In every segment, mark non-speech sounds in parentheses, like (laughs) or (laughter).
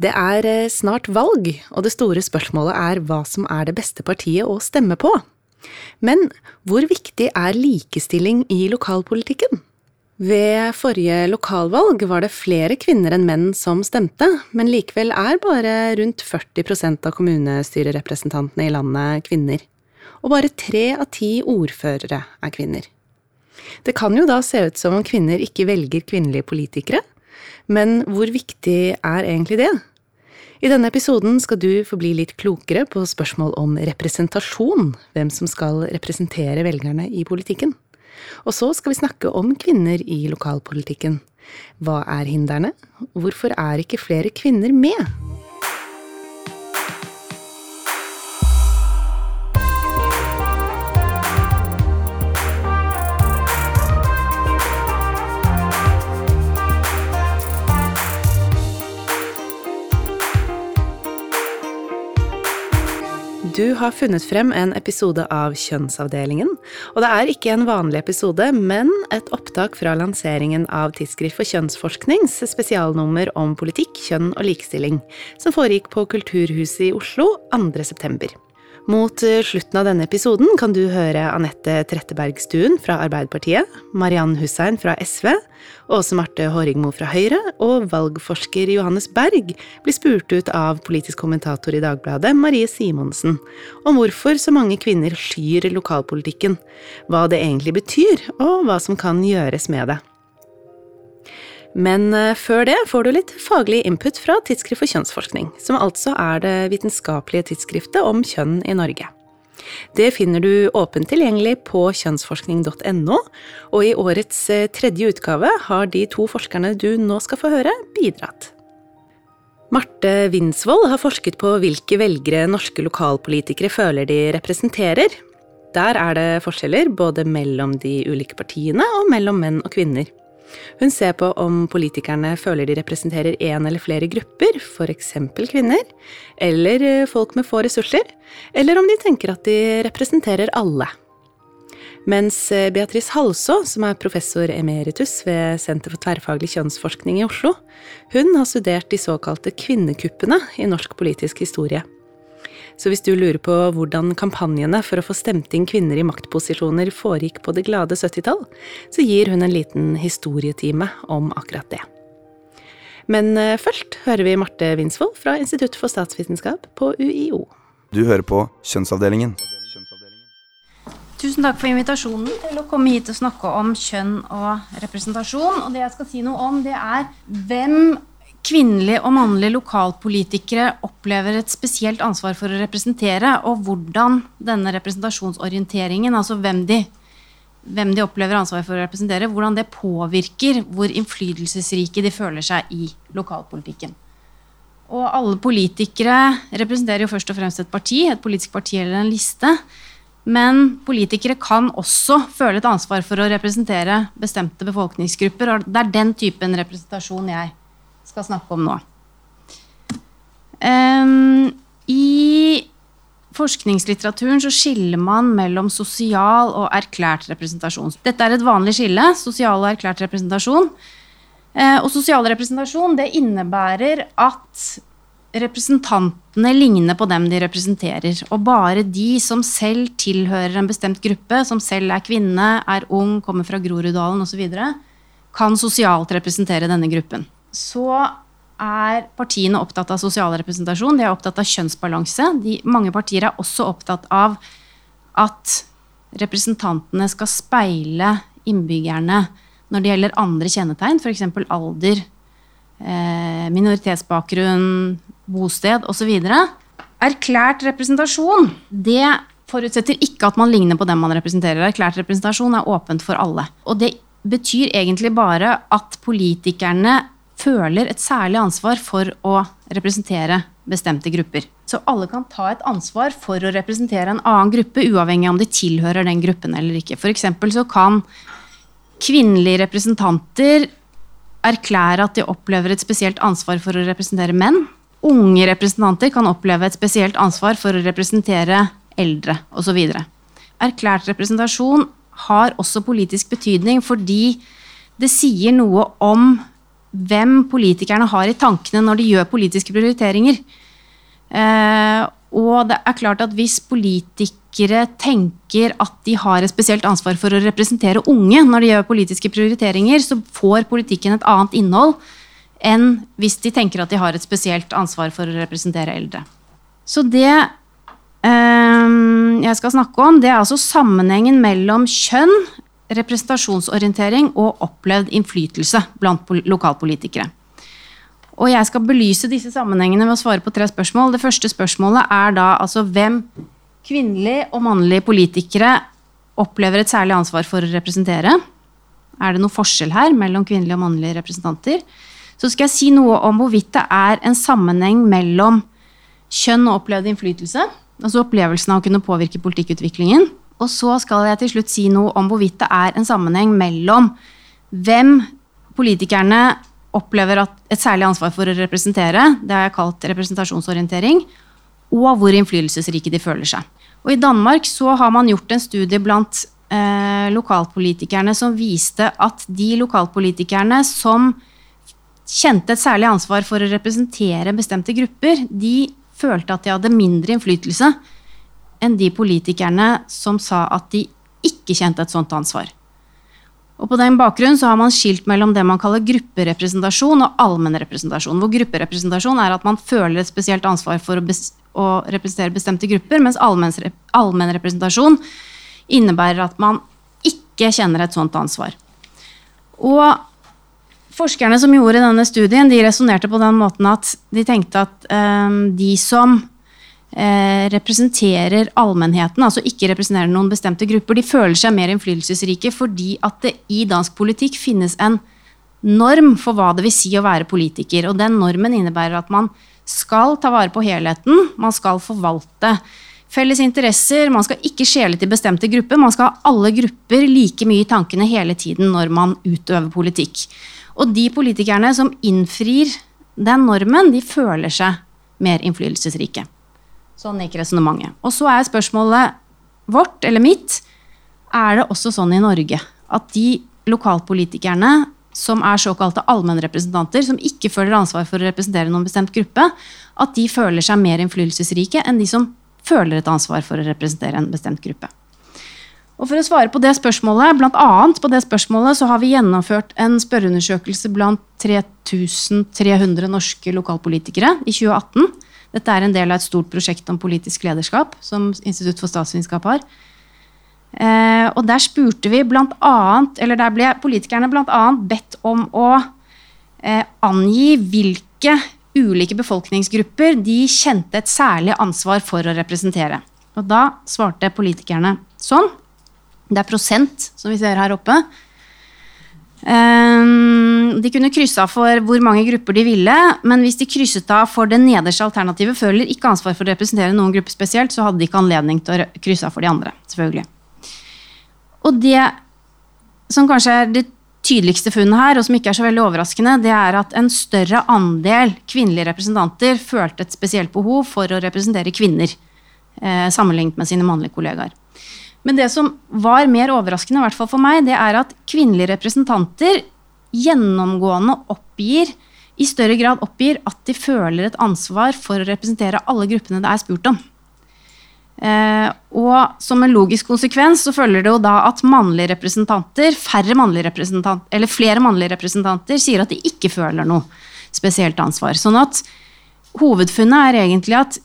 Det er eh, snart valg, og det store spørsmålet er hva som er det beste partiet å stemme på. Men hvor viktig er likestilling i lokalpolitikken? Ved forrige lokalvalg var det flere kvinner enn menn som stemte, men likevel er bare rundt 40% av kommunestyrerepresentantene i landet kvinner. Og bare tre av ti ordførere er kvinner. Det kan jo da se ut som om kvinner ikke velger kvinnelige politikere, men hvor viktig er egentlig det? I denne episoden skal du få bli litt klokere på spørsmål om representasjon, hvem som skal representere velgerne i politikken. Og så skal vi snakke om kvinner i lokalpolitikken. Hva er hindrene? Hvorfor er ikke flere kvinner med? Du har funnet frem en episode av Kjønnsavdelingen. Og det er ikke en vanlig episode, men et opptak fra lanseringen av Tidsskrift for kjønnsforsknings spesialnummer om politikk, kjønn og likestilling, som foregikk på Kulturhuset i Oslo 2. Mot eh, slutten av denne episoden kan du høre Anette Trettebergstuen fra Arbeiderpartiet, Mariann Hussein fra SV, Åse Marte Hårigmo fra Høyre og valgforsker Johannes Berg blir spurt ut av politisk kommentator i Dagbladet Marie Simonsen om hvorfor så mange kvinner skyr lokalpolitikken, hva det egentlig betyr, og hva som kan gjøres med det. Men eh, før det får du litt faglig input fra Tidsskrift for kjønnsforskning, som altså er det vitenskapelige tidsskriftet om kjønn i Norge. Det finner du åpent tilgjengelig på kjønnsforskning.no, og i årets eh, tredje utgave har de to forskerne du nå skal få høre, bidratt. Marte Winsvold har forsket på hvilke velgere norske lokalpolitikere føler de representerer. Der er det forskjeller både mellom de ulike partiene og mellom menn og kvinner. Hun ser på om politikerne føler de representerer én eller flere grupper, f.eks. kvinner, eller eh, folk med få ressurser, eller om de tenker at de representerer alle. Mens eh, Beatrice Halså, som er professor emeritus ved Senter for tverrfaglig kjønnsforskning i Oslo, hun har studert de såkalte kvinnekuppene i norsk politisk historie. Så hvis du lurer på hvordan kampanjene for å få stemt inn kvinner i maktposisjoner foregikk på det glade 70-tall, så gir hun en liten historietime om akkurat det. Men eh, først hører vi Marte Winsvold fra Institutt for statsvitenskap på UiO. Du hører på Kjønnsavdelingen. Tusen takk for invitasjonen til å komme hit og snakke om kjønn og representasjon. Og det jeg skal si noe om, det er hvem kvinnelige og mannlige lokalpolitikere opplever et spesielt ansvar for å representere, og hvordan denne representasjonsorienteringen, altså hvem de, hvem de opplever ansvar for å representere, hvordan det påvirker hvor innflytelsesrike de føler seg i lokalpolitikken. Og alle politikere representerer jo først og fremst et parti, et politisk parti eller en liste. Men politikere kan også føle et ansvar for å representere bestemte befolkningsgrupper. og Det er den typen representasjon jeg skal snakke om nå. Um, I forskningslitteraturen så skiller man mellom sosial og erklært representasjon. Dette er et vanlig skille. Sosial og erklært representasjon. Uh, og sosial representasjon det innebærer at representantene ligner på dem de representerer. Og bare de som selv tilhører en bestemt gruppe, som selv er kvinne, er ung, kommer fra Groruddalen osv., kan sosialt representere denne gruppen så er partiene opptatt av sosial representasjon, de er opptatt av kjønnsbalanse. De, mange partier er også opptatt av at representantene skal speile innbyggerne når det gjelder andre kjennetegn, f.eks. alder, eh, minoritetsbakgrunn, bosted osv. Erklært representasjon det forutsetter ikke at man ligner på dem man representerer. Erklært representasjon er åpent for alle. Og det betyr egentlig bare at politikerne føler et særlig ansvar for å representere bestemte grupper. Så alle kan ta et ansvar for å representere en annen gruppe, uavhengig av om de tilhører den gruppen eller ikke. F.eks. så kan kvinnelige representanter erklære at de opplever et spesielt ansvar for å representere menn. Unge representanter kan oppleve et spesielt ansvar for å representere eldre osv. Erklært representasjon har også politisk betydning fordi det sier noe om hvem politikerne har i tankene når de gjør politiske prioriteringer. Eh, og det er klart at hvis politikere tenker at de har et spesielt ansvar for å representere unge når de gjør politiske prioriteringer, så får politikken et annet innhold enn hvis de tenker at de har et spesielt ansvar for å representere eldre. Så det eh, jeg skal snakke om, det er altså sammenhengen mellom kjønn, representasjonsorientering og opplevd innflytelse blant lokalpolitikere. Og jeg skal belyse disse sammenhengene ved å svare på tre spørsmål. Det første spørsmålet er da altså hvem kvinnelige og mannlige politikere opplever et særlig ansvar for å representere. Er det noe forskjell her mellom kvinnelige og mannlige representanter? Så skal jeg si noe om hvorvidt det er en sammenheng mellom kjønn og opplevd innflytelse. Altså opplevelsen av å kunne påvirke politikkutviklingen. Og så skal jeg til slutt si noe om hvorvidt det er en sammenheng mellom hvem politikerne opplever et særlig ansvar for å representere, det har jeg kalt representasjonsorientering, og hvor innflytelsesrike de føler seg. Og I Danmark så har man gjort en studie blant eh, lokalpolitikerne som viste at de lokalpolitikerne som kjente et særlig ansvar for å representere bestemte grupper, de følte at de hadde mindre innflytelse enn de politikerne som sa at de ikke kjente et sånt ansvar. Og På den bakgrunn så har man skilt mellom det man kaller grupperepresentasjon og allmennrepresentasjon. Hvor grupperepresentasjon er at man føler et spesielt ansvar for å, å representere bestemte grupper, mens allmennrepresentasjon innebærer at man ikke kjenner et sånt ansvar. Og Forskerne som gjorde denne studien, de resonnerte på den måten at de tenkte at um, de som representerer allmennheten, altså ikke representerer noen bestemte grupper, de føler seg mer innflytelsesrike fordi at det i dansk politikk finnes en norm for hva det vil si å være politiker. Og den normen innebærer at man skal ta vare på helheten, man skal forvalte felles interesser, man skal ikke skjele til bestemte grupper, man skal ha alle grupper like mye i tankene hele tiden når man utøver politikk. Og de politikerne som innfrir den normen, de føler seg mer innflytelsesrike. Sånn gikk resonnementet. Og så er spørsmålet vårt, eller mitt, er det også sånn i Norge at de lokalpolitikerne som er såkalte allmennrepresentanter, som ikke føler ansvar for å representere noen bestemt gruppe, at de føler seg mer innflytelsesrike enn de som føler et ansvar for å representere en bestemt gruppe. Og For å svare på det spørsmålet, blant annet på det spørsmålet, så har vi gjennomført en spørreundersøkelse blant 3300 norske lokalpolitikere i 2018. Dette er en del av et stort prosjekt om politisk lederskap som Institutt for statsvitenskap har. Eh, og der spurte vi blant annet, eller der ble politikerne bl.a. bedt om å eh, angi hvilke ulike befolkningsgrupper de kjente et særlig ansvar for å representere. Og da svarte politikerne sånn. Det er prosent, som vi ser her oppe. Ehm, de kunne krysse av for hvor mange grupper de ville, men hvis de krysset av for det nederste alternativet, føler ikke ansvar for å representere noen gruppe spesielt, så hadde de ikke anledning til å krysse av for de andre. selvfølgelig. Og det som kanskje er det tydeligste funnet her, og som ikke er så veldig overraskende, det er at en større andel kvinnelige representanter følte et spesielt behov for å representere kvinner, eh, sammenlignet med sine mannlige kollegaer. Men det som var mer overraskende, i hvert fall for meg, det er at kvinnelige representanter gjennomgående oppgir i større grad oppgir at de føler et ansvar for å representere alle gruppene det er spurt om. Eh, og som en logisk konsekvens så følger det jo da at mannlige representanter, færre mannlige representanter, eller flere mannlige representanter sier at de ikke føler noe spesielt ansvar. Sånn at hovedfunnet er egentlig at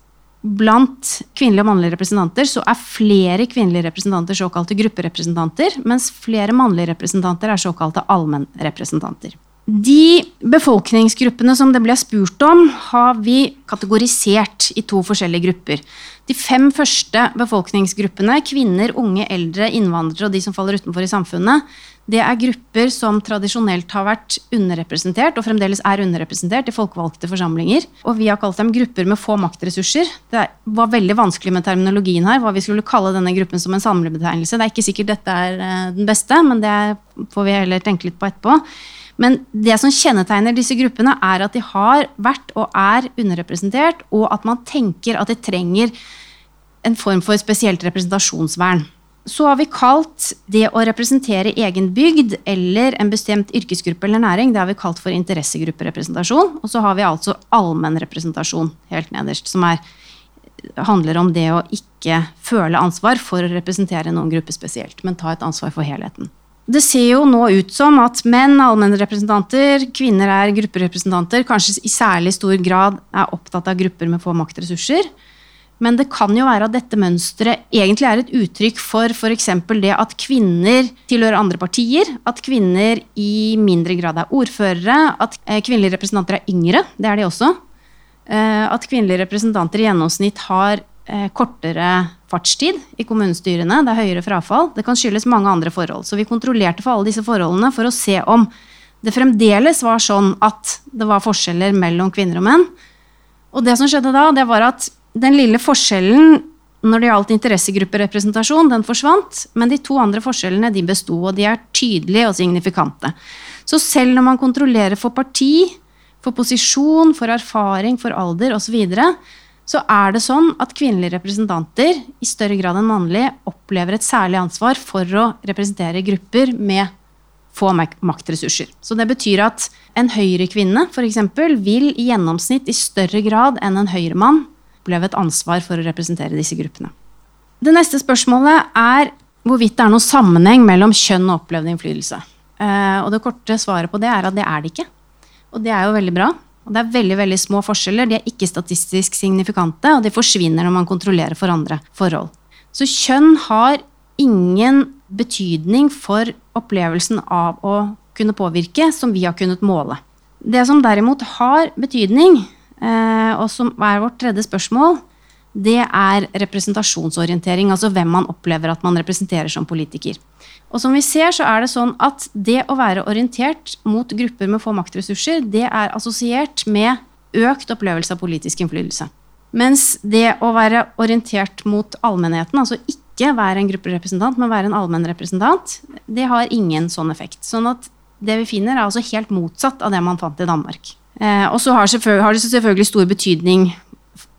blant kvinnelige og mannlige representanter så er flere kvinnelige representanter såkalte grupperepresentanter, mens flere mannlige representanter er såkalte allmennrepresentanter. De befolkningsgruppene som det ble spurt om, har vi kategorisert i to forskjellige grupper. De fem første befolkningsgruppene, kvinner, unge, eldre, innvandrere og de som faller utenfor i samfunnet, det er grupper som tradisjonelt har vært underrepresentert, og fremdeles er underrepresentert i folkevalgte forsamlinger. Og vi har kalt dem grupper med få maktressurser. Det var veldig vanskelig med terminologien her, hva vi skulle kalle denne gruppen som en samlebetegnelse. Det er ikke sikkert dette er eh, den beste, men det får vi heller tenke litt på etterpå. Men det som kjennetegner disse gruppene, er at de har vært og er underrepresentert, og at man tenker at de trenger en form for spesielt representasjonsvern. så har vi kalt det å representere egen bygd eller en bestemt yrkesgruppe eller næring, det har vi kalt for interessegrupperepresentasjon. Og så har vi altså allmennrepresentasjon helt nederst, som er, handler om det å ikke føle ansvar for å representere noen gruppe spesielt, men ta et ansvar for helheten. Det ser jo nå ut som at menn er allmennrepresentanter, kvinner er grupperepresentanter, kanskje i særlig stor grad er opptatt av grupper med få maktressurser. Men det kan jo være at dette mønsteret egentlig er et uttrykk for f.eks. det at kvinner tilhører andre partier, at kvinner i mindre grad er ordførere, at eh, kvinnelige representanter er yngre, det er de også. Eh, at kvinnelige representanter i gjennomsnitt har eh, kortere fartstid i kommunestyrene, det er høyere frafall. Det kan skyldes mange andre forhold. Så vi kontrollerte for alle disse forholdene for å se om det fremdeles var sånn at det var forskjeller mellom kvinner og menn. Og det som skjedde da, det var at den lille forskjellen når det gjaldt interessegrupperepresentasjon, den forsvant. Men de to andre forskjellene de besto, og de er tydelige og signifikante. Så selv når man kontrollerer for parti, for posisjon, for erfaring, for alder osv., så, videre, så er det sånn at kvinnelige representanter i større grad enn mannlige opplever et særlig ansvar for å representere grupper med få maktressurser. Så det betyr at en høyrekvinne f.eks. vil i gjennomsnitt i større grad enn en høyremann oppleve et ansvar for å representere disse gruppene. Det neste spørsmålet er hvorvidt det er noen sammenheng mellom kjønn og opplevd innflytelse. Eh, og det korte svaret på det er at det er det ikke. Og det er jo veldig bra. Og det er veldig veldig små forskjeller. De er ikke statistisk signifikante, og de forsvinner når man kontrollerer for andre forhold. Så kjønn har ingen betydning for opplevelsen av å kunne påvirke som vi har kunnet måle. Det som derimot har betydning, Eh, og som er vårt tredje spørsmål, det er representasjonsorientering. Altså hvem man opplever at man representerer som politiker. Og som vi ser, så er det sånn at det å være orientert mot grupper med få maktressurser, det er assosiert med økt opplevelse av politisk innflytelse. Mens det å være orientert mot allmennheten, altså ikke være en grupperepresentant, men være en allmennrepresentant, det har ingen sånn effekt. Sånn at det vi finner, er altså helt motsatt av det man fant i Danmark. Eh, og så har, det selvfølgelig stor betydning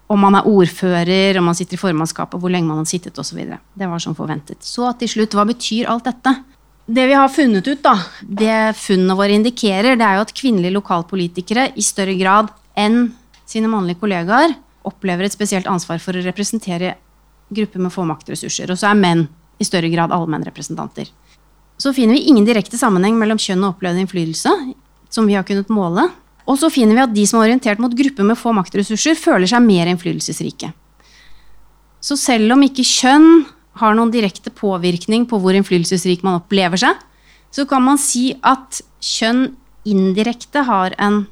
om man er ordfører, om man sitter i formannskapet, hvor lenge man har sittet osv. Det var som forventet. Så til slutt, hva betyr alt dette? Det vi har funnet ut, da, det funnene våre indikerer, det er jo at kvinnelige lokalpolitikere i større grad enn sine mannlige kollegaer opplever et spesielt ansvar for å representere grupper med få maktressurser. Og så er menn i større grad allmennrepresentanter. Så finner vi ingen direkte sammenheng mellom kjønn og opplevd innflytelse, som vi har kunnet måle. Og så finner vi at de som er orientert mot grupper med få maktressurser, føler seg mer innflytelsesrike. Så selv om ikke kjønn har noen direkte påvirkning på hvor innflytelsesrik man opplever seg, så kan man si at kjønn indirekte har en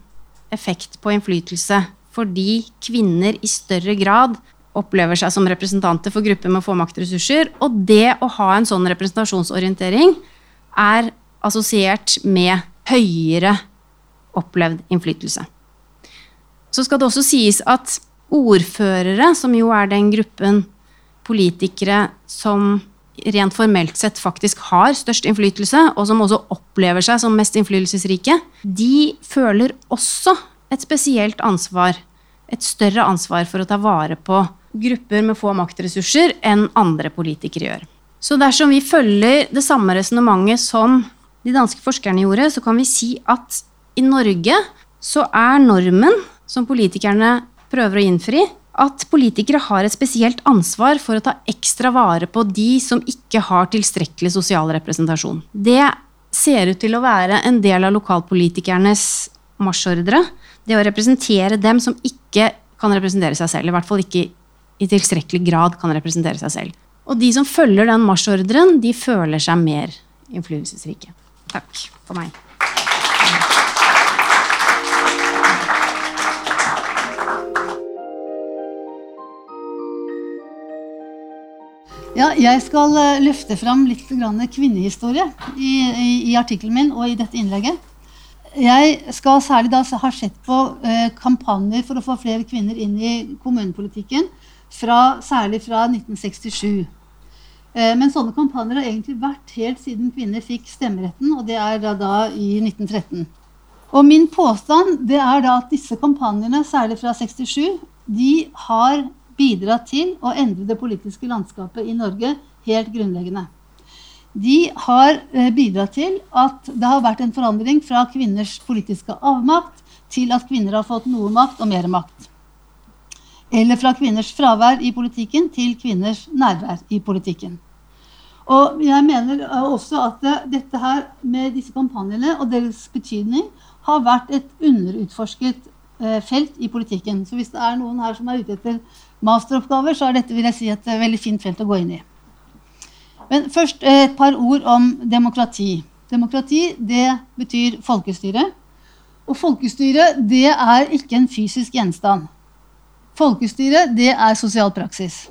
effekt på innflytelse fordi kvinner i større grad opplever seg som representanter for grupper med få maktressurser. Og det å ha en sånn representasjonsorientering er assosiert med høyere opplevd innflytelse. Så skal det også sies at ordførere, som jo er den gruppen politikere som rent formelt sett faktisk har størst innflytelse, og som også opplever seg som mest innflytelsesrike, de føler også et spesielt ansvar, et større ansvar for å ta vare på grupper med få maktressurser enn andre politikere gjør. Så dersom vi følger det samme resonnementet som de danske forskerne gjorde, så kan vi si at i Norge så er normen som politikerne prøver å innfri, at politikere har et spesielt ansvar for å ta ekstra vare på de som ikke har tilstrekkelig sosial representasjon. Det ser ut til å være en del av lokalpolitikernes marsjordre. Det å representere dem som ikke kan representere seg selv. I hvert fall ikke i tilstrekkelig grad kan representere seg selv. Og de som følger den marsjordren, de føler seg mer innflytelsesrike. Takk for meg. Ja, jeg skal eh, løfte fram litt kvinnehistorie i, i, i artikkelen min og i dette innlegget. Jeg skal særlig da ha sett på eh, kampanjer for å få flere kvinner inn i kommunepolitikken, fra, særlig fra 1967. Eh, men sånne kampanjer har egentlig vært helt siden kvinner fikk stemmeretten, og det er da, da i 1913. Og min påstand det er da at disse kampanjene, særlig fra 67, de har bidratt til å endre det politiske landskapet i Norge helt grunnleggende. De har eh, bidratt til at det har vært en forandring fra kvinners politiske avmakt til at kvinner har fått noe makt og mer makt. Eller fra kvinners fravær i politikken til kvinners nærvær i politikken. Og jeg mener også at dette her med disse kampanjene og deres betydning har vært et underutforsket eh, felt i politikken. Så hvis det er noen her som er ute etter masteroppgaver, så er dette vil jeg si, et veldig fint felt å gå inn i. Men først et par ord om demokrati. Demokrati det betyr folkestyre. Og folkestyre det er ikke en fysisk gjenstand. Folkestyre det er sosial praksis.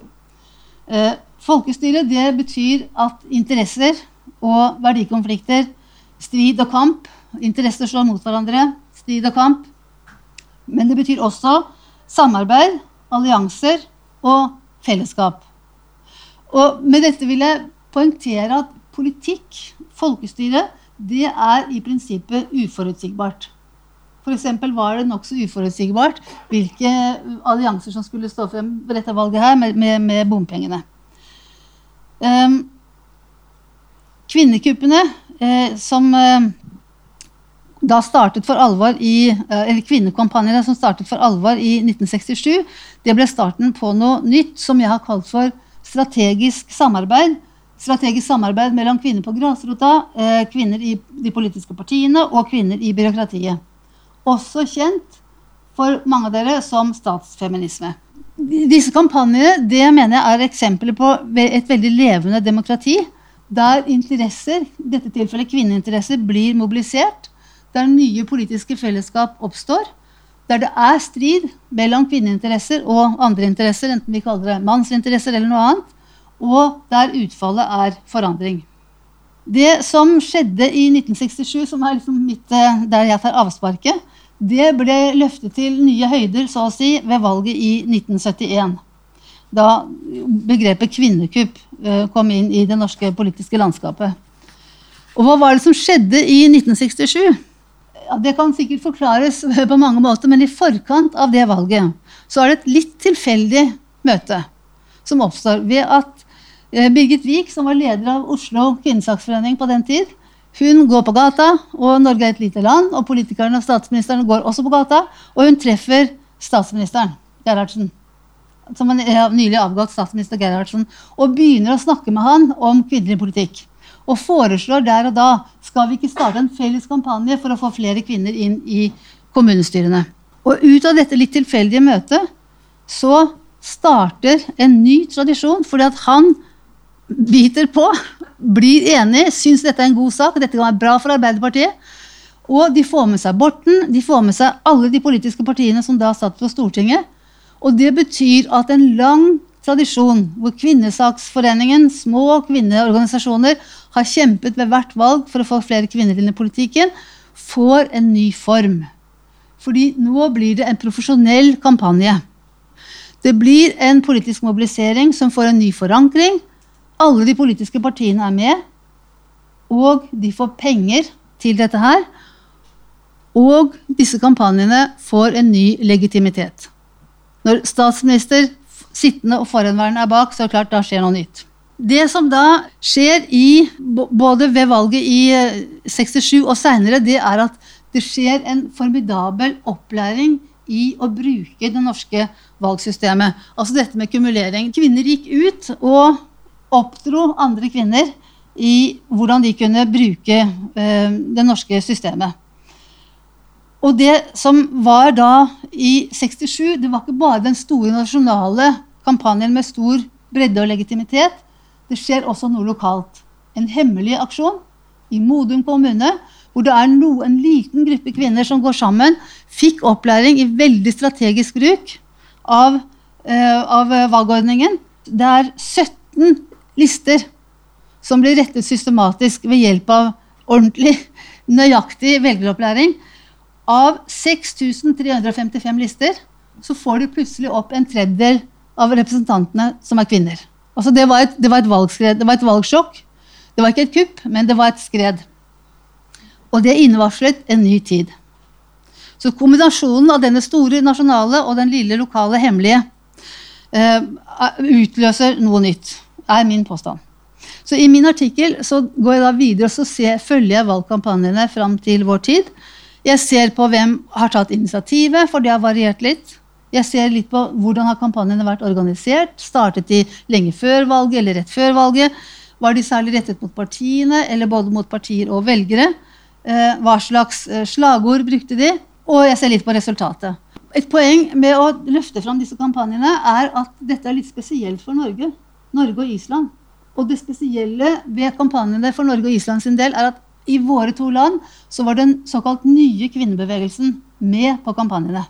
Eh, folkestyre det betyr at interesser og verdikonflikter, strid og kamp Interesser slår mot hverandre, strid og kamp. Men det betyr også samarbeid, allianser og fellesskap. Og med dette vil jeg poengtere at politikk, folkestyre, det er i prinsippet uforutsigbart. F.eks. var det nokså uforutsigbart hvilke allianser som skulle stå frem ved dette valget her med, med, med bompengene. Um, kvinnekuppene eh, som eh, da startet for alvor i, eh, eller Kvinnekampanjene som startet for alvor i 1967, det ble starten på noe nytt som jeg har kalt for strategisk samarbeid strategisk samarbeid mellom kvinner på grasrota, eh, kvinner i de politiske partiene og kvinner i byråkratiet. Også kjent for mange av dere som statsfeminisme. Disse kampanjene det mener jeg er eksempler på et veldig levende demokrati, der interesser, i dette tilfellet kvinneinteresser, blir mobilisert, der nye politiske fellesskap oppstår, der det er strid mellom kvinneinteresser og andre interesser, enten vi kaller det mannsinteresser eller noe annet, og der utfallet er forandring. Det som skjedde i 1967, som er liksom mitt, eh, der jeg tar avsparket, det ble løftet til nye høyder så å si, ved valget i 1971. Da begrepet kvinnekupp eh, kom inn i det norske politiske landskapet. Og hva var det som skjedde i 1967? Ja, det kan sikkert forklares (laughs) på mange måter, men i forkant av det valget så er det et litt tilfeldig møte som oppstår ved at Eh, Birgit Wiik, som var leder av Oslo kvinnesaksforening på den tid, hun går på gata, og Norge er et lite land, og politikerne og statsministeren går også på gata, og hun treffer statsministeren, Gerhardsen. Som en nylig avgått statsminister Gerhardsen, og begynner å snakke med han om kvinnelig politikk. Og foreslår der og da skal vi ikke starte en felles kampanje for å få flere kvinner inn i kommunestyrene. Og ut av dette litt tilfeldige møtet så starter en ny tradisjon, fordi at han biter på, blir enig, syns dette er en god sak, dette kan være bra for Arbeiderpartiet. Og de får med seg Borten, de får med seg alle de politiske partiene som da satt på Stortinget. Og det betyr at en lang tradisjon hvor Kvinnesaksforeningen, små kvinneorganisasjoner, har kjempet ved hvert valg for å få flere kvinner inn i politikken, får en ny form. Fordi nå blir det en profesjonell kampanje. Det blir en politisk mobilisering som får en ny forankring, alle de politiske partiene er med, og de får penger til dette her. Og disse kampanjene får en ny legitimitet. Når statsminister, sittende og forhenværende er bak, så er det klart da skjer noe nytt. Det som da skjer i, både ved valget i 67 eh, og seinere, det er at det skjer en formidabel opplæring i å bruke det norske valgsystemet. Altså dette med kumulering. Kvinner gikk ut og oppdro andre kvinner i hvordan de kunne bruke eh, det norske systemet. Og det som var da i 67, det var ikke bare den store nasjonale kampanjen med stor bredde og legitimitet. Det skjer også noe lokalt. En hemmelig aksjon i Modum kommune, hvor det er no, en liten gruppe kvinner som går sammen, fikk opplæring i veldig strategisk bruk av, eh, av valgordningen. Det er 17 lister som blir rettet systematisk ved hjelp av ordentlig, nøyaktig velgeropplæring. Av 6355 lister så får du plutselig opp en tredjedel av representantene som er kvinner. Altså det, var et, det, var det var et valgsjokk. Det var ikke et kupp, men det var et skred. Og det innevarslet en ny tid. Så kombinasjonen av denne store nasjonale og den lille lokale hemmelige uh, utløser noe nytt er min påstand. Så i min artikkel så går jeg da videre og så ser, følger jeg valgkampanjene fram til vår tid. Jeg ser på hvem har tatt initiativet, for det har variert litt. Jeg ser litt på hvordan har kampanjene vært organisert. Startet de lenge før valget eller rett før valget? Var de særlig rettet mot partiene eller både mot partier og velgere? Eh, hva slags eh, slagord brukte de? Og jeg ser litt på resultatet. Et poeng med å løfte fram disse kampanjene er at dette er litt spesielt for Norge. Norge og Island. Og det spesielle ved kampanjene for Norge og Island sin del er at i våre to land så var den såkalt nye kvinnebevegelsen med på kampanjene.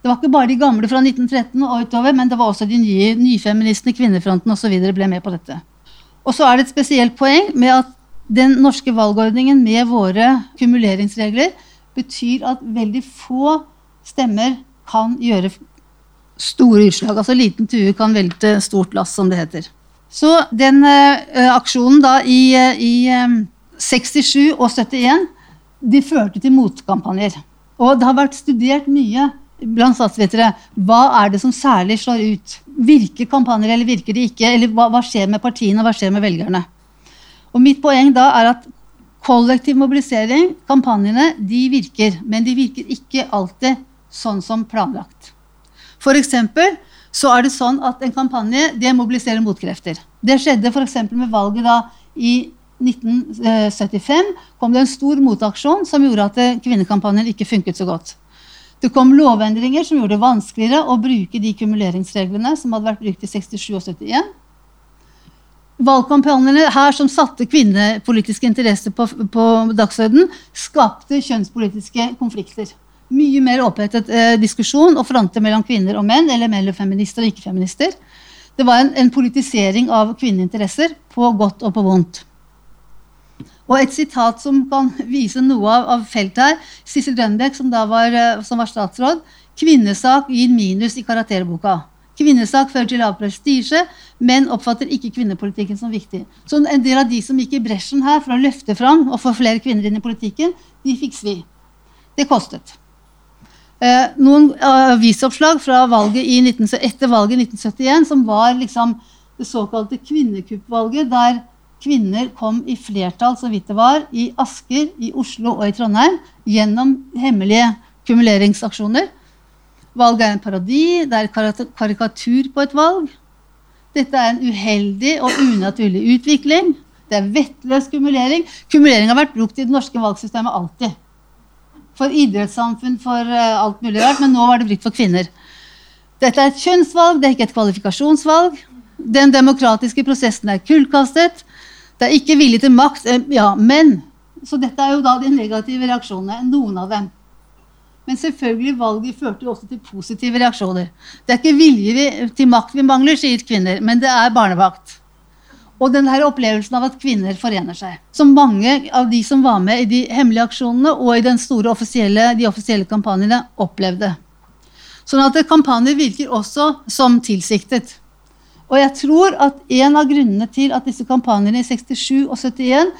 Det var ikke bare de gamle fra 1913 og utover, men det var også de nye nyfeministene, Kvinnefronten osv. ble med på dette. Og så er det et spesielt poeng med at den norske valgordningen med våre kumuleringsregler betyr at veldig få stemmer kan gjøre store utslag. Altså liten tue kan velte stort lass, som det heter. Så den uh, aksjonen da i, uh, i um, 67 og 71 de førte til motkampanjer. Og det har vært studert mye blant statsvitere. Hva er det som særlig slår ut? Virker kampanjer eller virker de ikke? Eller hva, hva skjer med partiene, hva skjer med velgerne? Og mitt poeng da er at kollektiv mobilisering, kampanjene, de virker. Men de virker ikke alltid sånn som planlagt. For eksempel så er det sånn at en kampanje det mobiliserer motkrefter. Det skjedde f.eks. med valget da i 1975 kom det en stor motaksjon som gjorde at kvinnekampanjen ikke funket så godt. Det kom lovendringer som gjorde det vanskeligere å bruke de kumuleringsreglene som hadde vært brukt i 67 og 71. Valgkampanjene her som satte kvinnepolitiske interesser på, på dagsordenen, skapte kjønnspolitiske konflikter. Mye mer opphetet eh, diskusjon og fronter mellom kvinner og menn, eller mellom feminister og ikke-feminister. Det var en, en politisering av kvinneinteresser på godt og på vondt. Og et sitat som kan vise noe av, av feltet her. Sissel Rønbeck, som da var, eh, som var statsråd. Kvinnesak gir minus i karakterboka. Kvinnesak fører til lav prestisje, men oppfatter ikke kvinnepolitikken som viktig. Så en del av de som gikk i bresjen her for å løfte fram og få flere kvinner inn i politikken, de fikk svi. Det kostet. Eh, noen avisoppslag fra valget i 19, etter valget i 1971 som var liksom det såkalte kvinnekuppvalget, der kvinner kom i flertall, så vidt det var, i Asker, i Oslo og i Trondheim gjennom hemmelige kumuleringsaksjoner. Valget er en parodi, det er karikatur på et valg. Dette er en uheldig og unaturlig utvikling. Det er vettløs kumulering. Kumulering har vært brukt i det norske valgsystemet alltid. For idrettssamfunn, for uh, alt mulig rart, men nå var det brukt for kvinner. Dette er et kjønnsvalg, det er ikke et kvalifikasjonsvalg. Den demokratiske prosessen er kullkastet. Det er ikke vilje til makt. Eh, ja, men Så dette er jo da de negative reaksjonene. Noen av dem. Men selvfølgelig valget førte jo også til positive reaksjoner. Det er ikke vilje til makt vi mangler, sier kvinner, men det er barnevakt. Og denne opplevelsen av at kvinner forener seg. Som mange av de som var med i de hemmelige aksjonene og i den store offisielle, de offisielle kampanjene, opplevde. Sånn at kampanjer virker også som tilsiktet. Og jeg tror at en av grunnene til at disse kampanjene i 67 og 71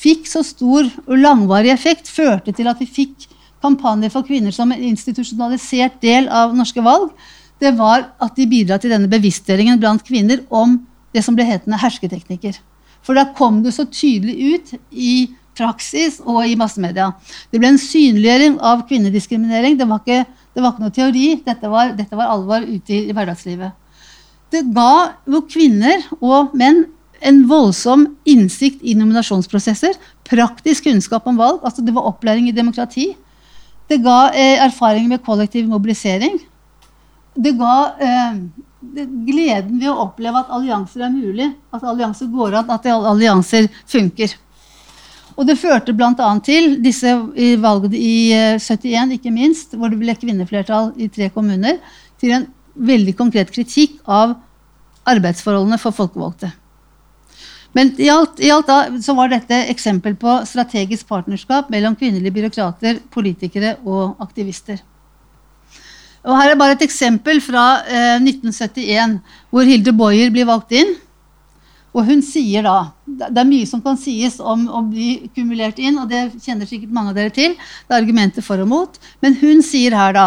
fikk så stor og langvarig effekt, førte til at vi fikk kampanjer for kvinner som en institusjonalisert del av norske valg, det var at de bidra til denne bevisstgjøringen blant kvinner om det som ble hetende hersketeknikker. For da kom det så tydelig ut i praksis og i massemedia. Det ble en synliggjøring av kvinnediskriminering. Det var ikke, det var ikke noe teori. Dette var, dette var alvor ute i, i hverdagslivet. Det ga jo kvinner og menn en voldsom innsikt i nominasjonsprosesser. Praktisk kunnskap om valg. altså Det var opplæring i demokrati. Det ga eh, erfaring med kollektiv mobilisering. Det ga eh, det, gleden ved å oppleve at allianser er mulig. At allianser går an, at allianser funker. Og det førte bl.a. til disse i valget i 71, eh, ikke minst, hvor det ble kvinneflertall i tre kommuner, til en veldig konkret kritikk av arbeidsforholdene for folkevalgte. Men i alt, i alt da, så var dette eksempel på strategisk partnerskap mellom kvinnelige byråkrater, politikere og aktivister. Og her er bare et eksempel fra eh, 1971, hvor Hilde Boyer blir valgt inn. Og hun sier da Det er mye som kan sies om å bli kumulert inn, og det kjenner sikkert mange av dere til. Det er argumenter for og mot. Men hun sier her da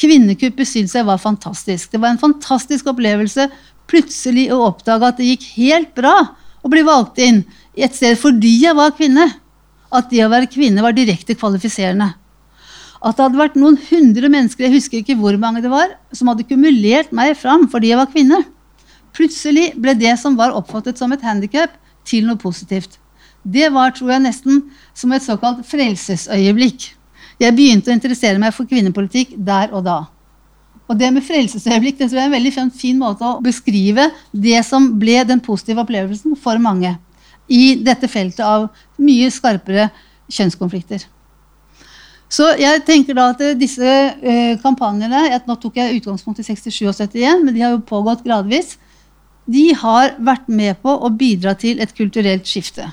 Kvinnekuppet syntes jeg var fantastisk. Det var en fantastisk opplevelse plutselig å oppdage at det gikk helt bra å bli valgt inn et sted fordi jeg var kvinne. At det å være kvinne var direkte kvalifiserende. At det hadde vært noen hundre mennesker jeg husker ikke hvor mange det var, som hadde kumulert meg fram fordi jeg var kvinne. Plutselig ble det som var oppfattet som et handikap, til noe positivt. Det var tror jeg, nesten som et såkalt frelsesøyeblikk. Jeg begynte å interessere meg for kvinnepolitikk der og da. Og det med frelsesøyeblikk det tror jeg er en veldig fin måte å beskrive det som ble den positive opplevelsen for mange i dette feltet av mye skarpere kjønnskonflikter. Så jeg tenker da at disse kampanjene kampanjene Nå tok jeg utgangspunkt i 67 og 71, men de har jo pågått gradvis de har vært med på å bidra til et kulturelt skifte.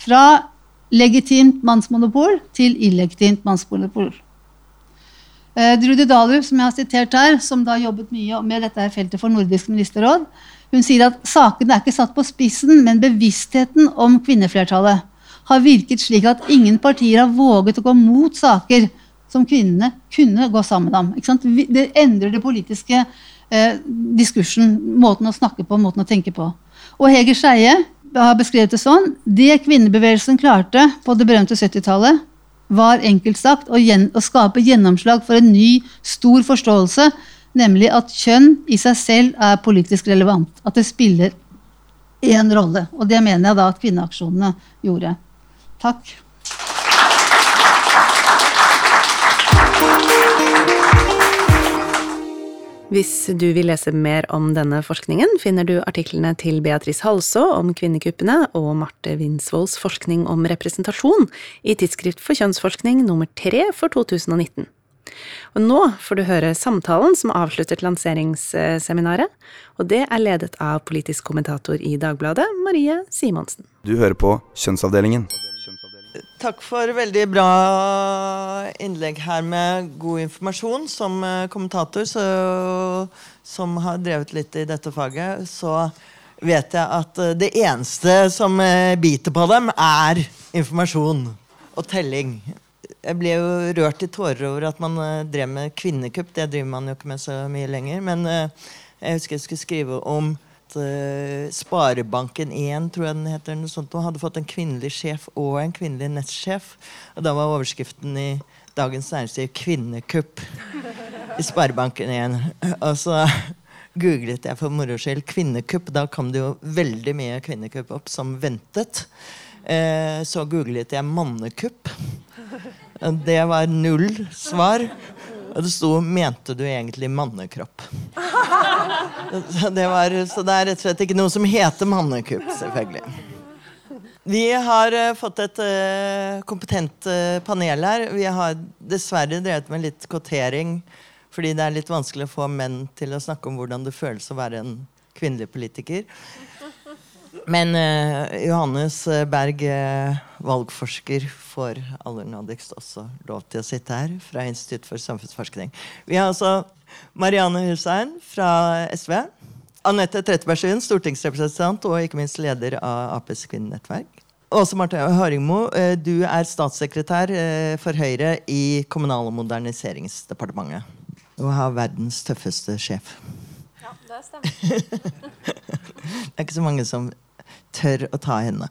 Fra legitimt mannsmonopol til illegitimt mannsmonopol. Eh, Drude som jeg har sitert her, som da jobbet mye med dette feltet for Nordisk ministerråd, hun sier at sakene er ikke satt på spissen, men bevisstheten om kvinneflertallet har virket slik at ingen partier har våget å gå mot saker som kvinnene kunne gå sammen om. Det endrer det politiske eh, diskursen, måten å snakke på, måten å tenke på. Og Heger Skeie har beskrevet det sånn Det kvinnebevegelsen klarte på det berømte 70-tallet, var enkelt sagt å, gjen, å skape gjennomslag for en ny, stor forståelse, nemlig at kjønn i seg selv er politisk relevant. At det spiller én rolle. Og det mener jeg da at kvinneaksjonene gjorde. Takk. Hvis du vil lese mer om denne forskningen, finner du artiklene til Beatrice Halså om kvinnekuppene og Marte Winsvolls forskning om representasjon i Tidsskrift for kjønnsforskning nummer tre for 2019. Og nå får du høre samtalen som avsluttet lanseringsseminaret, og det er ledet av politisk kommentator i Dagbladet, Marie Simonsen. Du hører på Kjønnsavdelingen. Takk for veldig bra innlegg her med god informasjon. Som eh, kommentator så, som har drevet litt i dette faget, så vet jeg at eh, det eneste som eh, biter på dem, er informasjon og telling. Jeg ble jo rørt i tårer over at man drev med kvinnekupp. Det driver man jo ikke med så mye lenger. Men jeg husker jeg skulle skrive om uh, Sparebanken 1 tror jeg den heter, noe sånt, hadde fått en kvinnelig sjef og en kvinnelig nettsjef. Og da var overskriften i Dagens Næringsliv 'Kvinnekupp' i Sparebanken 1. Og så googlet jeg for moro skyld 'kvinnekupp'. Da kom det jo veldig mye kvinnekupp opp som ventet. Uh, så googlet jeg 'mannekupp'. Det var null svar. Og det sto 'Mente du egentlig mannekropp'? Det var, så det er rett og slett ikke noe som heter mannekupp, selvfølgelig. Vi har uh, fått et uh, kompetent uh, panel her. Vi har dessverre drevet med litt kvotering fordi det er litt vanskelig å få menn til å snakke om hvordan det føles å være en kvinnelig politiker. Men Johannes Berg, valgforsker, får aller nådigst også lov til å sitte her fra Institutt for samfunnsforskning. Vi har altså Marianne Hussein fra SV. Anette Trettebergstuen, stortingsrepresentant og ikke minst leder av Aps kvinnenettverk. Åse Marte Høringmo, eh, du er statssekretær eh, for Høyre i Kommunal- og moderniseringsdepartementet. Og har verdens tøffeste sjef. Det stemmer. (laughs) det er ikke så mange som tør å ta henne.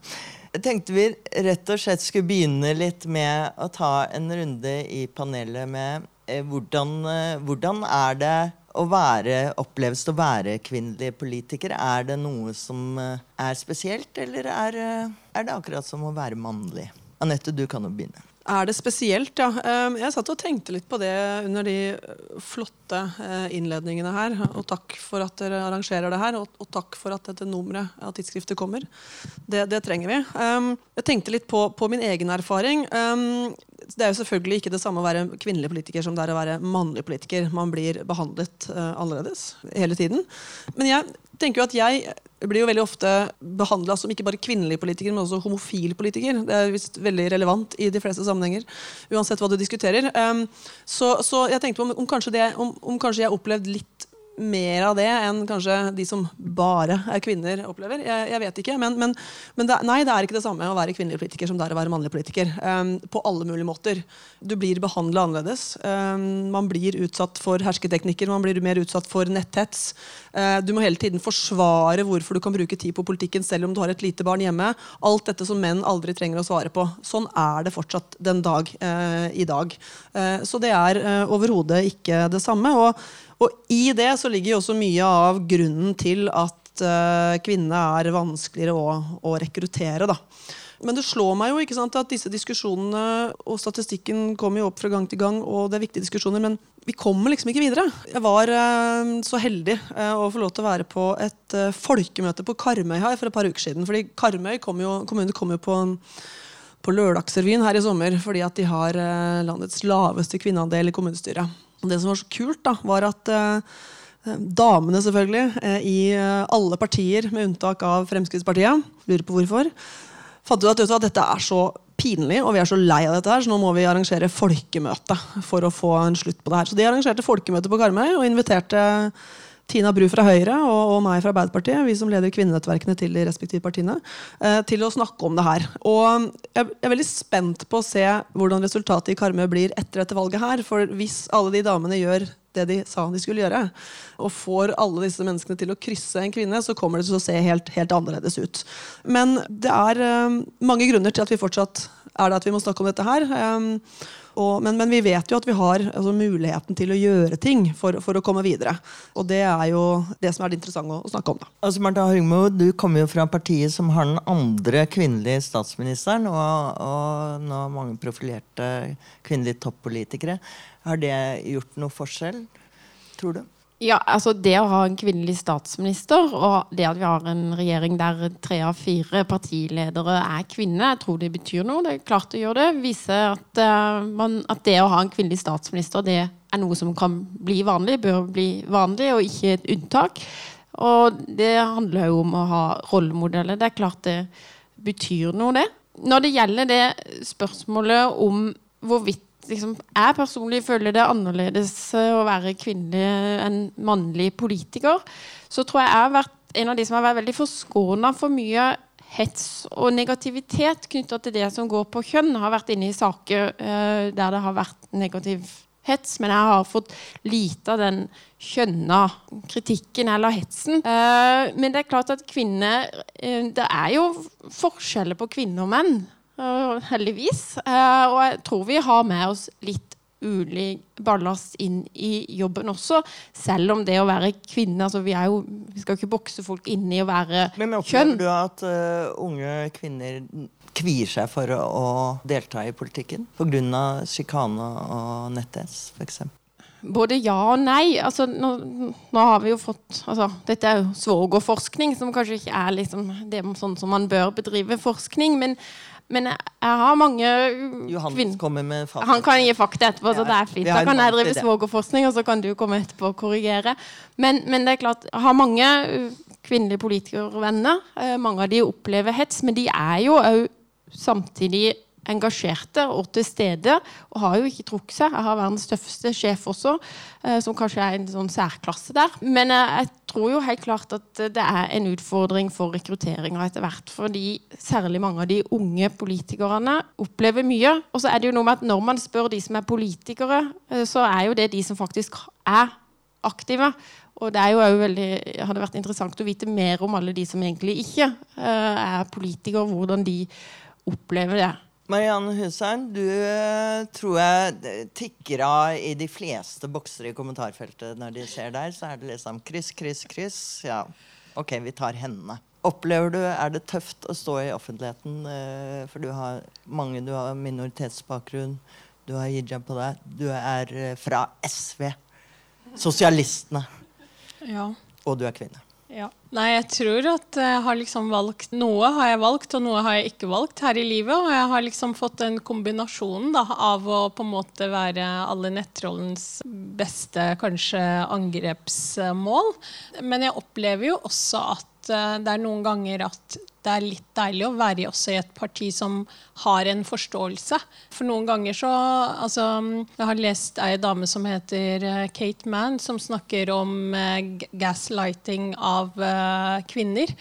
Jeg tenkte vi rett og slett skulle begynne litt med å ta en runde i panelet med Eh, hvordan, eh, hvordan, er det å være, oppleves å være kvinnelig politiker? Er det noe som eh, er spesielt, eller er, er det akkurat som å være mannlig? Anette, du kan jo begynne. Er det spesielt, ja. Ehm, jeg satt og tenkte litt på det under de flotte innledningene her. Og takk for at dere arrangerer det her, og takk for at dette nummeret av tidsskriftet kommer. Det, det trenger vi. Ehm, jeg tenkte litt på, på min egen erfaring. Ehm, det er jo selvfølgelig ikke det samme å være kvinnelig politiker som det er å være mannlig politiker. Man blir behandlet uh, annerledes hele tiden. Men jeg tenker jo at jeg blir jo veldig ofte behandla som ikke bare kvinnelig politiker, men også homofil politiker. Det er visst veldig relevant i de fleste sammenhenger. Uansett hva du diskuterer. Um, så, så, jeg tenkte om, om, kanskje det, om, om kanskje jeg har opplevd litt mer av det enn kanskje de som bare er kvinner, opplever. Jeg, jeg vet ikke. Men, men, men det, nei, det er ikke det samme å være kvinnelig politiker som det er å være mannlig politiker. Um, på alle mulige måter. Du blir behandla annerledes. Um, man blir utsatt for hersketeknikker, man blir mer utsatt for netthets. Uh, du må hele tiden forsvare hvorfor du kan bruke tid på politikken selv om du har et lite barn hjemme. Alt dette som menn aldri trenger å svare på. Sånn er det fortsatt den dag uh, i dag. Uh, så det er overhodet ikke det samme. og og i det så ligger jo også mye av grunnen til at uh, kvinnene er vanskeligere å, å rekruttere. da. Men det slår meg jo ikke sant, at disse diskusjonene og statistikken kommer jo opp fra gang til gang, og det er viktige diskusjoner, men vi kommer liksom ikke videre. Jeg var eh, så heldig eh, å få lov til å være på et eh, folkemøte på Karmøy her for et par uker siden. fordi Karmøy kom jo, kommune kom jo på, på Lørdagsrevyen her i sommer fordi at de har landets laveste kvinneandel i kommunestyret. Det som var så kult, da, var at eh, damene selvfølgelig, eh, i eh, alle partier, med unntak av Fremskrittspartiet, lurer på hvorfor, fant ut at, at dette er så pinlig, og vi er så lei av dette her, så nå må vi arrangere folkemøte for å få en slutt på det her. Så de arrangerte folkemøte på Karmøy og inviterte Tina Bru fra Høyre og, og, meg fra Arbeiderpartiet, vi som leder kvinnenettverkene til de respektive partiene, eh, til å snakke om det her. Og jeg, er veldig spent på å se hvordan resultatet i Karmøy blir etter dette valget her. For hvis alle de damene gjør det de sa de skulle gjøre, og får alle disse menneskene til å krysse en kvinne, så kommer det til å se helt, helt annerledes ut. Men det er eh, mange grunner til at vi fortsatt er det at vi må snakke om dette her. Og, men, men, vi vet jo at vi har altså, muligheten til å gjøre ting for, for, å komme videre. Og det er jo det som er det interessante å, å snakke om. Da. Altså, Martha Hugmo, du kommer jo fra partiet som har den andre kvinnelige statsministeren, og, og nå mange profilerte kvinnelige toppolitikere. Har det gjort noe forskjell, tror du? Ja, altså Det å ha en kvinnelig statsminister, og det at vi har en regjering der tre av fire partiledere er kvinner, jeg tror det betyr noe. Det er klart å gjøre det. Viser at, uh, man, at det å ha en kvinnelig statsminister det er noe som kan bli vanlig, bør bli vanlig, og ikke et unntak. Og det handler jo om å ha rollemodeller. Det er klart det betyr noe, det. Når det gjelder det spørsmålet om hvorvidt liksom, Jeg personlig føler det annerledes eh, å være kvinnelig enn mannlig politiker. Så tror jeg jeg har vært en av de som har vært veldig forskåna for mye hets og negativitet knytta til det som går på kjønn. Har vært inne i saker uh, der det har vært negativ hets, men jeg har fått lite av den kjønna kritikken eller hetsen. Uh, men det er klart at kvinner uh, Det er jo forskjeller på kvinner og menn heldigvis. Eh, og jeg tror vi har med oss litt ulik ballast inn i jobben også. Selv om det å være kvinne altså Vi, jo, vi skal ikke bokse folk inn i å være kjønn. Men opplever du at uh, unge kvinner kvier seg for å, å delta i politikken? Pga. sjikane og netthets, f.eks.? Både ja og nei. Altså, nå, nå, har vi jo fått altså, Dette er jo svogerforskning, som kanskje ikke er liksom, det sånn som man bør bedrive forskning. Men men jeg, jeg har mange Johannes kommer med fakta. Han kan gi fakta etterpå, så det er fint. Da kan jeg drive svogerforskning, og så kan du komme etterpå og korrigere. Men, men, det er klart, jeg har mange uh, kvinnelige politikervenner. Uh, mange av de opplever hets, men de er jo òg samtidig engasjerte og til stede, og har jo ikke trukket seg. Jeg har verdens tøffeste sjef også, eh, som kanskje er en sånn særklasse der. Men eh, jeg tror jo helt klart at det er en utfordring for rekrutteringa etter hvert. Fordi særlig mange av de unge politikerne opplever mye. Og så er det jo noe med at når man spør de som er politikere, eh, så er jo det de som faktisk er aktive. Og det er jo veldig, hadde vært interessant å vite mer om alle de som egentlig ikke er politikere, hvordan de opplever det. Marianne Hussein, du uh, tror jeg tikker av i de fleste bokser i kommentarfeltet når de ser deg. Så er det liksom kryss, kryss, kryss. Ja, ok, vi tar hendene. Opplever du, Er det tøft å stå i offentligheten? Uh, for du har mange, du har minoritetsbakgrunn, du har hijab på deg. Du er uh, fra SV. Sosialistene. Ja. Og du er kvinne. Ja. Nei, jeg tror at jeg har liksom valgt Noe har jeg valgt, og noe har jeg ikke valgt her i livet. Og jeg har liksom fått en kombinasjon da, av å på en måte være alle nettrollens beste kanskje angrepsmål. Men jeg opplever jo også at eh, det er noen ganger at det er litt deilig å være også i et parti som har en forståelse. For noen ganger så altså, Jeg har lest ei dame som heter eh, Kate Mann, som snakker om eh, gaslighting av kvinner.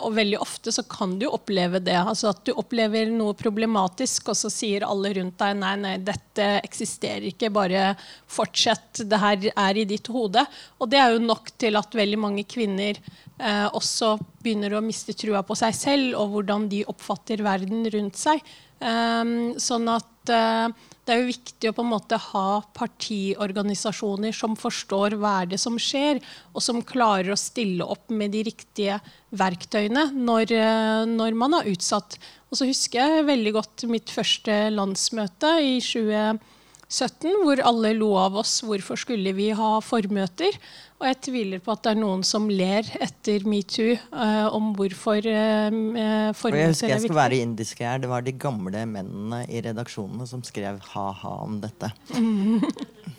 Og veldig ofte så kan du oppleve det. altså At du opplever noe problematisk, og så sier alle rundt deg nei, nei, dette eksisterer ikke, bare fortsett. Det her er i ditt hode. Og det er jo nok til at veldig mange kvinner eh, også begynner å miste trua på seg selv og hvordan de oppfatter verden rundt seg. Um, sånn at uh, det er jo viktig å på en måte ha partiorganisasjoner som forstår hva er det som skjer, og som klarer å stille opp med de riktige verktøyene når, uh, når man er utsatt. Og så husker jeg veldig godt mitt første landsmøte i 2017 17, hvor alle lo av oss. Hvorfor skulle vi ha formøter? Og jeg tviler på at det er noen som ler etter metoo uh, om hvorfor uh, formøter jeg husker jeg skal være indisk her. Det var de gamle mennene i redaksjonene som skrev ha-ha om dette. (laughs)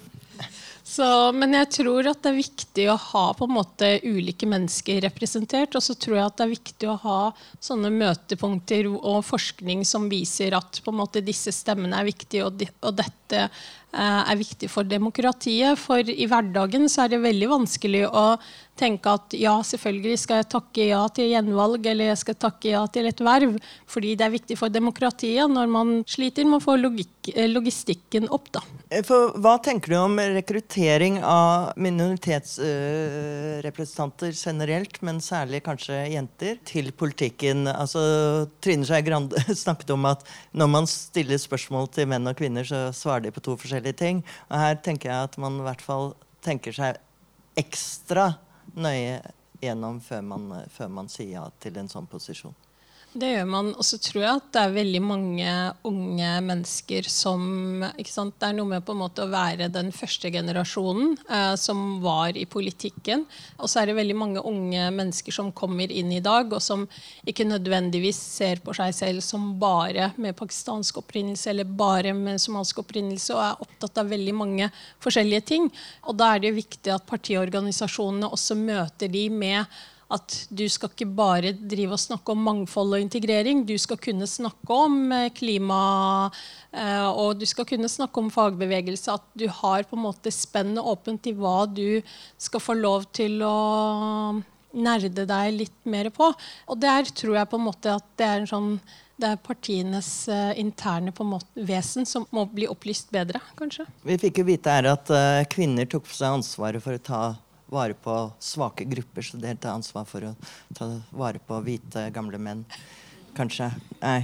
Så, men jeg tror at det er viktig å ha på en måte ulike mennesker representert. Og så tror jeg at det er viktig å ha sånne møtepunkter og forskning som viser at på en måte disse stemmene er viktige, og, de, og dette Eh, er viktig for demokratiet. For i hverdagen så er det veldig vanskelig å tenke at ja, selvfølgelig skal jeg takke ja til gjenvalg eller jeg skal takke ja til et verv, fordi det er viktig for demokratiet når man sliter med å få logikk, eh, logistikken opp. da. Eh, for hva tenker du om rekruttering av minoritetsrepresentanter uh, generelt, men særlig kanskje jenter, til politikken? Altså, Trine Skei Grande (laughs) snakket om at når man stiller spørsmål til menn og kvinner, så svarer de på to forskjellige ting. Og her tenker jeg at man i hvert fall tenker seg ekstra nøye gjennom før man, før man sier ja til en sånn posisjon. Det gjør man. Og så tror jeg at det er veldig mange unge mennesker som Det er noe med på en måte å være den første generasjonen eh, som var i politikken. Og så er det veldig mange unge mennesker som kommer inn i dag, og som ikke nødvendigvis ser på seg selv som bare med pakistansk opprinnelse eller bare med somalisk opprinnelse, og er opptatt av veldig mange forskjellige ting. Og da er det viktig at partiorganisasjonene også møter de med at du skal ikke bare drive og snakke om mangfold og integrering. Du skal kunne snakke om eh, klima, eh, og du skal kunne snakke om fagbevegelse. At du har på en måte spennet åpent i hva du skal få lov til å nerde deg litt mer på. Og der tror jeg på en måte at det er sånn det er partienes uh, interne måte, vesen som må bli opplyst bedre, kanskje. Vi fikk jo vite her at kvinner tok på seg ansvaret for å ta vare på svake grupper, så det tar ansvar for å ta vare på hvite, gamle menn. Kanskje. Nei,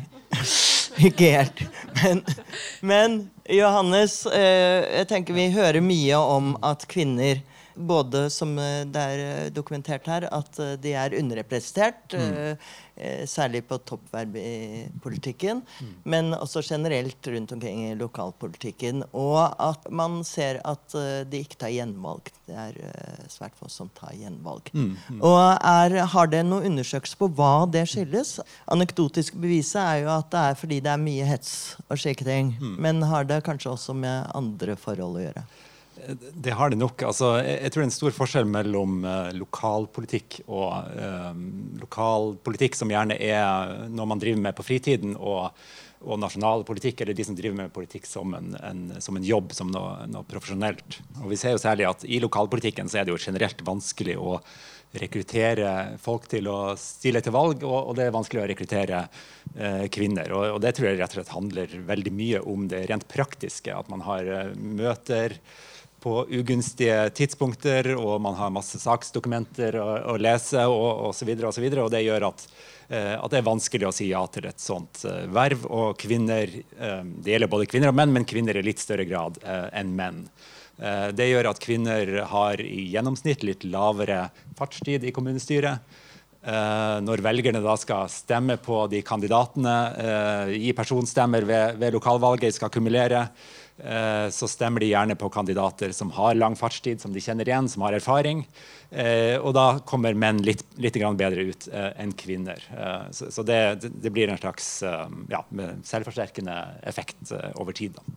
(laughs) ikke helt. Men, men Johannes, eh, jeg tenker vi hører mye om at kvinner både som eh, det er eh, dokumentert her, at eh, de er underrepresentert. Mm. Særlig på toppverv i politikken, mm. men også generelt rundt omkring i lokalpolitikken. Og at man ser at de ikke tar gjenvalg. Det er svært få som tar gjenvalg. Mm. mm. Og er, har det noen undersøkelser på hva det skyldes? Anekdotisk beviset er jo at det er fordi det er mye hets og slike ting. Mm. Men har det kanskje også med andre forhold å gjøre? Det har det nok. Altså, jeg, tror det er en stor forskjell mellom uh, lokalpolitikk og uh, lokalpolitikk som gjerne er noe man driver med på fritiden, og, og nasjonal politikk, eller de som driver med politikk som en, en, som en jobb, som noe, noe, profesjonelt. Og vi ser jo særlig at I lokalpolitikken så er det jo generelt vanskelig å rekruttere folk til å stille til valg, og, og det er vanskelig å rekruttere uh, kvinner. Og, og, det tror jeg rett og slett handler veldig mye om det rent praktiske. At man har møter på ugunstige tidspunkter, og man har masse saksdokumenter å, å lese og osv. Og, så videre, og, og det gjør at, eh, at, det er vanskelig å si ja til et sånt eh, verv. Og kvinner eh, Det gjelder både kvinner og menn, men kvinner i litt større grad enn menn. Det gjør at kvinner har i gjennomsnitt litt lavere fartstid i kommunestyret. Når velgerne da skal stemme på de kandidatene, gi personstemmer ved, ved lokalvalget, skal kumulere, så stemmer de gjerne på kandidater som har lang fartstid, som de kjenner igjen, som har erfaring. Eh, og da kommer menn litt, litt bedre ut eh, enn kvinner. så, det, det, blir en slags ja, selvforsterkende effekt over tid. Da.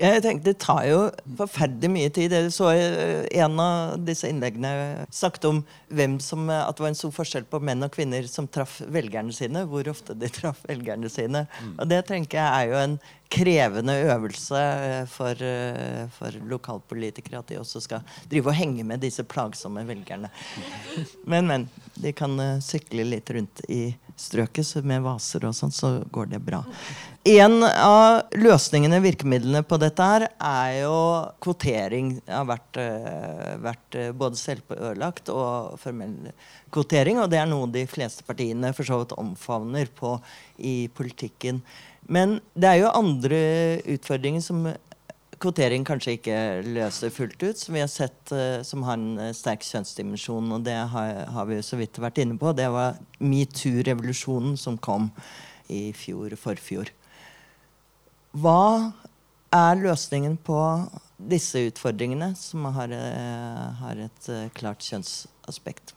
Jeg tenkte Det tar jo forferdelig mye tid. Jeg så eh, en av disse innleggene snakket om hvem som, eh, at det var en stor forskjell på menn og kvinner som traff velgerne sine. Hvor ofte de traff velgerne sine. Og det tenker jeg er jo en krevende øvelse eh, for, for lokalpolitikere. At de også skal drive og henge med disse plagsomme velgerne. (laughs) Men, men. De kan sykle litt rundt i strøket med vaser og sånn, så går det bra. En av løsningene, virkemidlene på dette her, er jo kvotering. Det har vært, vært både selvpålagt og formell kvotering. Og det er noe de fleste partiene for så vidt omfavner på i politikken. Men det er jo andre utfordringer som kvotering kanskje ikke løser fullt ut, som vi har sett uh, som har en sterk kjønnsdimensjon. Og det har, har vi så vidt vært inne på. Det var metoo-revolusjonen som kom i fjor, forfjor. Hva er løsningen på disse utfordringene, som har, eh, har et eh, klart kjønnsaspekt?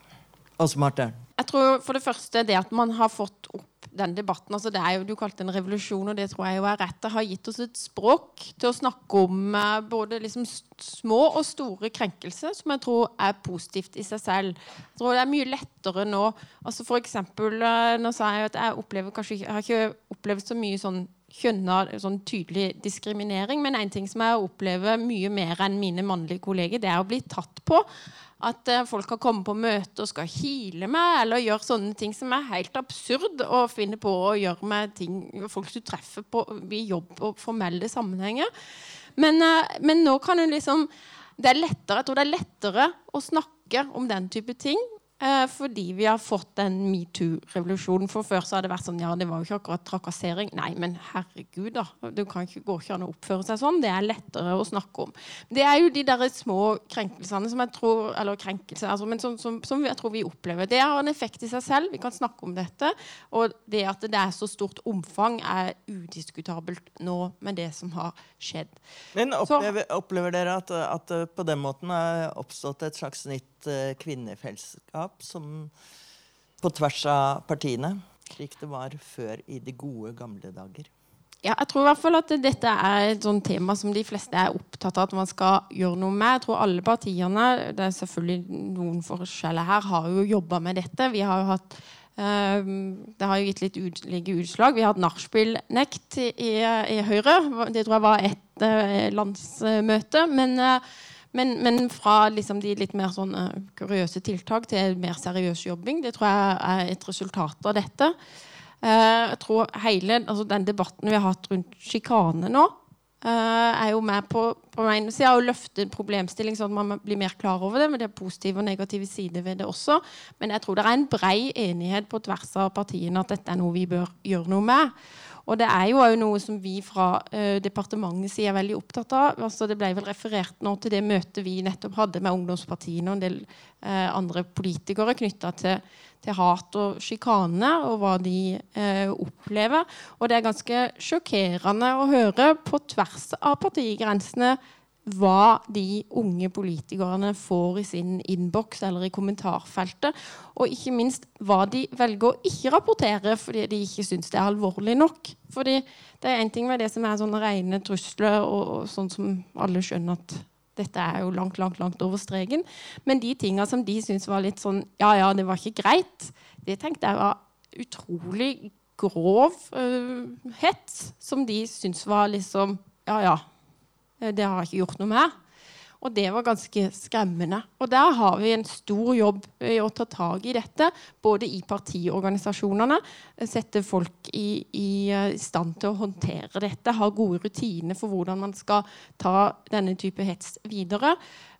Åse Marte? Jeg tror for det første det at man har fått opp den debatten. altså det er jo, Du kalte en revolusjon, og det tror jeg jo er rett. Det har gitt oss et språk til å snakke om eh, både liksom små og store krenkelser, som jeg tror er positivt i seg selv. Jeg tror det er mye lettere nå. altså for eksempel, Nå sa jeg at jeg opplever kanskje, jeg har ikke opplevd så mye sånn kjønna sånn tydelig diskriminering. Men en ting som jeg opplever mye mer enn mine mannlige kolleger, det er å bli tatt på. At uh, folk kan komme på møte og skal hile meg, eller gjøre sånne ting som er helt absurd å finne på å gjøre med ting, folk du treffer på i jobb og formelle sammenhenger. Men, uh, men nå kan du liksom det er lettere, Jeg tror det er lettere å snakke om den type ting Eh, fordi vi har fått den metoo-revolusjonen. For før så hadde det vært sånn Ja, det var jo ikke akkurat trakassering. Nei, men herregud, da. Det kan ikke, går ikke an å oppføre seg sånn. Det er lettere å snakke om. Det er jo de der små krenkelsene som jeg tror Eller krenkelser, altså, men som, som, som, jeg tror vi opplever. Det har en effekt i seg selv. Vi kan snakke om dette. Og det at det er så stort omfang, er udiskutabelt nå med det som har skjedd. Men opplever, opplever dere at, at på den måten er oppstått et slags nytt uh, kvinnefellesskap som på tvers av partiene, slik det var før i de gode, gamle dager. Ja, jeg tror i hvert fall at dette er et sånt tema som de fleste er opptatt av at man skal gjøre noe med. Jeg tror alle partiene, det er selvfølgelig noen forskjeller her, har jo jobba med dette. Vi har jo hatt uh, det har jo gitt litt ulike utslag. Vi har hatt nachspiel-nekt i, i, Høyre. Det tror jeg var ett uh, landsmøte. Men men, men, fra liksom de litt mer sånn kuriøse tiltak til mer seriøs jobbing, det tror jeg er et resultat av dette. Uh, jeg tror hele altså Den debatten vi har hatt rundt sjikane nå, uh, er jo med på på ene sida å løfte problemstilling sånn at man blir mer klar over det. Men det er positive og negative sider ved det også. Men jeg tror det er en brei enighet på tvers av partiene at dette er noe vi bør gjøre noe med. Og det er jo òg noe som vi fra uh, departementets side er veldig opptatt av. Altså, det ble vel referert nå til det møtet vi nettopp hadde med ungdomspartiene og en del uh, andre politikere knytta til, til, hat og sjikane, og hva de uh, opplever. Og det er ganske sjokkerende å høre på tvers av partigrensene hva de unge politikerne får i sin innboks eller i kommentarfeltet. Og ikke minst hva de velger å ikke rapportere fordi de ikke syns det er alvorlig nok. Fordi det er én ting med det som er sånne rene trusler, og, og, sånn som alle skjønner at dette er jo langt, langt, langt over streken. Men de tinga som de syns var litt sånn Ja, ja, det var ikke greit. Det tenkte jeg var utrolig grov uh, som de syns var liksom Ja, ja det har jeg ikke gjort noe med. Og det var ganske skremmende. Og der har vi en stor jobb i å ta tak i dette, både i partiorganisasjonene, eh, sette folk i, eh, i, stand til å håndtere dette, ha gode rutiner for hvordan man skal ta denne type hets videre.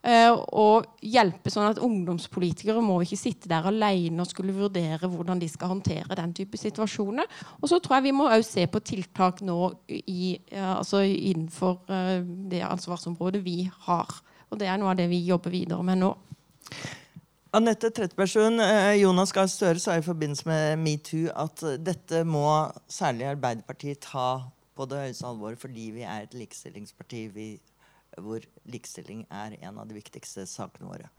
Uh, og hjelpe sånn at ungdomspolitikere må ikke sitte der alene og skulle vurdere hvordan de skal håndtere den type situasjoner. Og så tror jeg vi må òg se på tiltak nå i, uh, altså innenfor uh, det ansvarsområdet vi har. Og det er noe av det vi jobber videre med nå. Anette Trettebergstuen, Jonas Gahr Støre sa i forbindelse med metoo at dette må særlig Arbeiderpartiet ta på det høyeste alvor fordi vi er et likestillingsparti. Vi hvor likestilling er en av de viktigste sakene våre.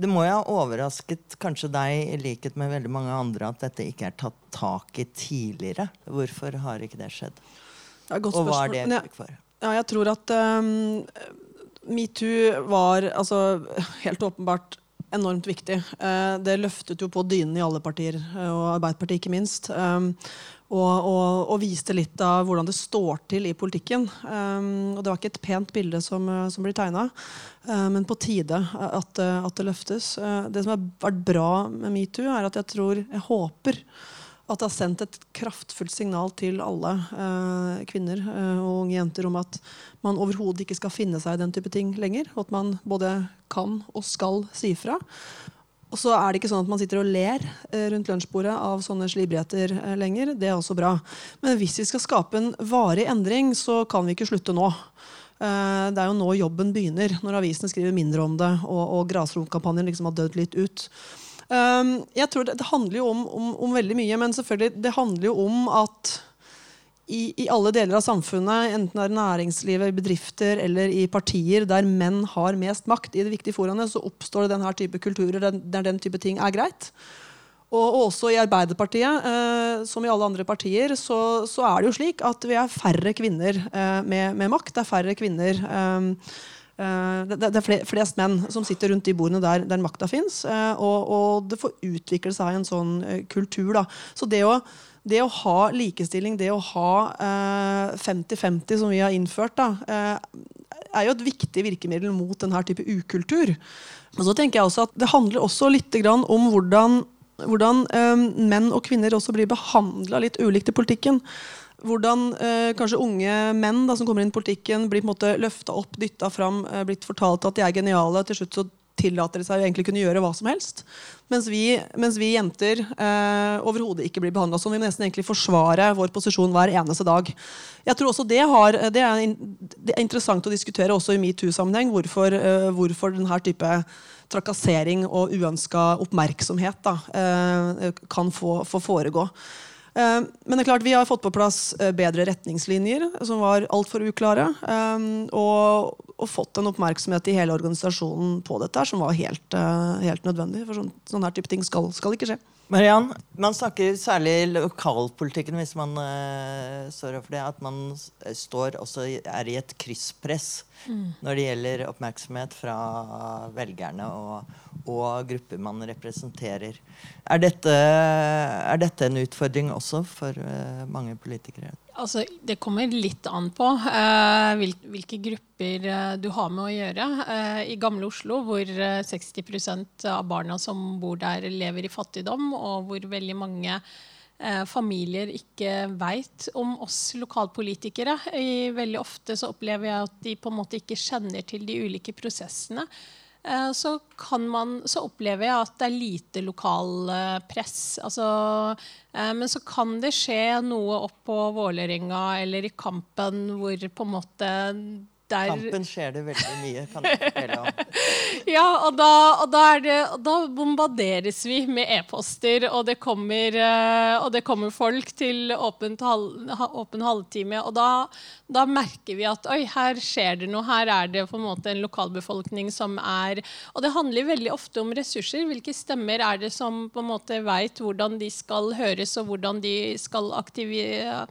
Det må jo ha overrasket kanskje deg, i likhet med veldig mange andre, at dette ikke er tatt tak i tidligere. Hvorfor har ikke det skjedd? Det Og hva er det uttrykk for? Ja, jeg tror at um, metoo var altså, helt åpenbart enormt viktig. Uh, det løftet jo på dynen i alle partier, uh, og Arbeiderpartiet ikke minst. Og, og, og, viste litt av hvordan det står til i politikken. Um, og det var ikke et pent bilde som, som blir tegna, uh, men på tide at, at det løftes. det som har vært bra med metoo, er at jeg tror, jeg håper at det har sendt et kraftfullt signal til alle eh, kvinner eh, og unge jenter om at man overhodet ikke skal finne seg i den type ting lenger. Og at man både kan og skal si fra. Og så er det ikke sånn at man sitter og ler eh, rundt lunsjbordet av sånne slibrigheter eh, lenger. Det er også bra. Men hvis vi skal skape en varig endring, så kan vi ikke slutte nå. Eh, det er jo nå jobben begynner, når avisene skriver mindre om det og, og grasrotkampanjen liksom har dødd litt ut. Jeg tror det, det handler jo om, om, om, veldig mye, men selvfølgelig det handler jo om at i, i, alle deler av samfunnet, enten det er næringslivet, bedrifter eller i partier der menn har mest makt, i de viktige foraene, så oppstår det denne type kulturer der, den type ting er greit. Og også i Arbeiderpartiet, eh, som i alle andre partier, så, så, er det jo slik at vi er færre kvinner eh, med, med, makt. Det er færre kvinner eh, Eh, det, det, er flest menn som sitter rundt de bordene der, der makta fins. Eh, og, og, det får utvikle seg en sånn eh, kultur. Da. Så det å, det å ha likestilling, det å ha 50-50 som vi har innført, da, er jo et viktig virkemiddel mot denne type ukultur. Men så tenker jeg også at det handler også litt om hvordan, hvordan menn og kvinner også blir behandla litt ulikt i politikken hvordan eh, kanskje unge menn da, som kommer inn i politikken, blir på en måte løfta opp, dytta fram, eh, blitt fortalt at de er geniale. Til slutt så tillater de seg å egentlig kunne gjøre hva som helst. Mens vi, mens vi jenter eh, overhodet ikke blir behandla sånn. Vi må nesten egentlig forsvare vår posisjon hver eneste dag. Jeg tror også Det, har, det, er, det er, interessant å diskutere også i metoo-sammenheng hvorfor, eh, hvorfor denne type trakassering og uønska oppmerksomhet da, eh, kan få, få foregå. Eh, men det er klart vi har fått på plass eh, bedre retningslinjer, som var altfor uklare. Eh, og, og, fått en oppmerksomhet i hele organisasjonen på dette, som var helt, helt nødvendig. For sånn, sånn her type ting skal, skal ikke skje. Mariann, man snakker særlig i lokalpolitikken hvis man uh, står overfor det, at man står også er i et krysspress mm. når det gjelder oppmerksomhet fra velgerne og, og grupper man representerer. Er dette, er dette en utfordring også for uh, mange politikere? Altså, det kommer litt an på uh, hvilke grupper uh, du har med å gjøre. Uh, I gamle Oslo, hvor 60% av barna som bor der, lever i fattigdom, og hvor veldig mange familier ikke veit om oss lokalpolitikere. I, veldig ofte så opplever jeg at de på en måte ikke kjenner til de ulike prosessene. Eh, så, man, så, opplever jeg at det er lite lokalpress. Altså, eh, men så kan det skje noe opp på Vålerenga eller i Kampen hvor på en måte der Kampen skjer det veldig mye, kan jeg fortelle om. (laughs) ja, og da, og da, det, da, bombarderes vi med e-poster, og, det kommer, eh, og det kommer folk til åpent åpen halvtime. Og da, da, merker vi at oi, her skjer det noe. Her er det på en måte en lokalbefolkning som er Og det handler veldig ofte om ressurser. Hvilke stemmer er det som på en måte veit hvordan de skal høres, og hvordan de skal aktivere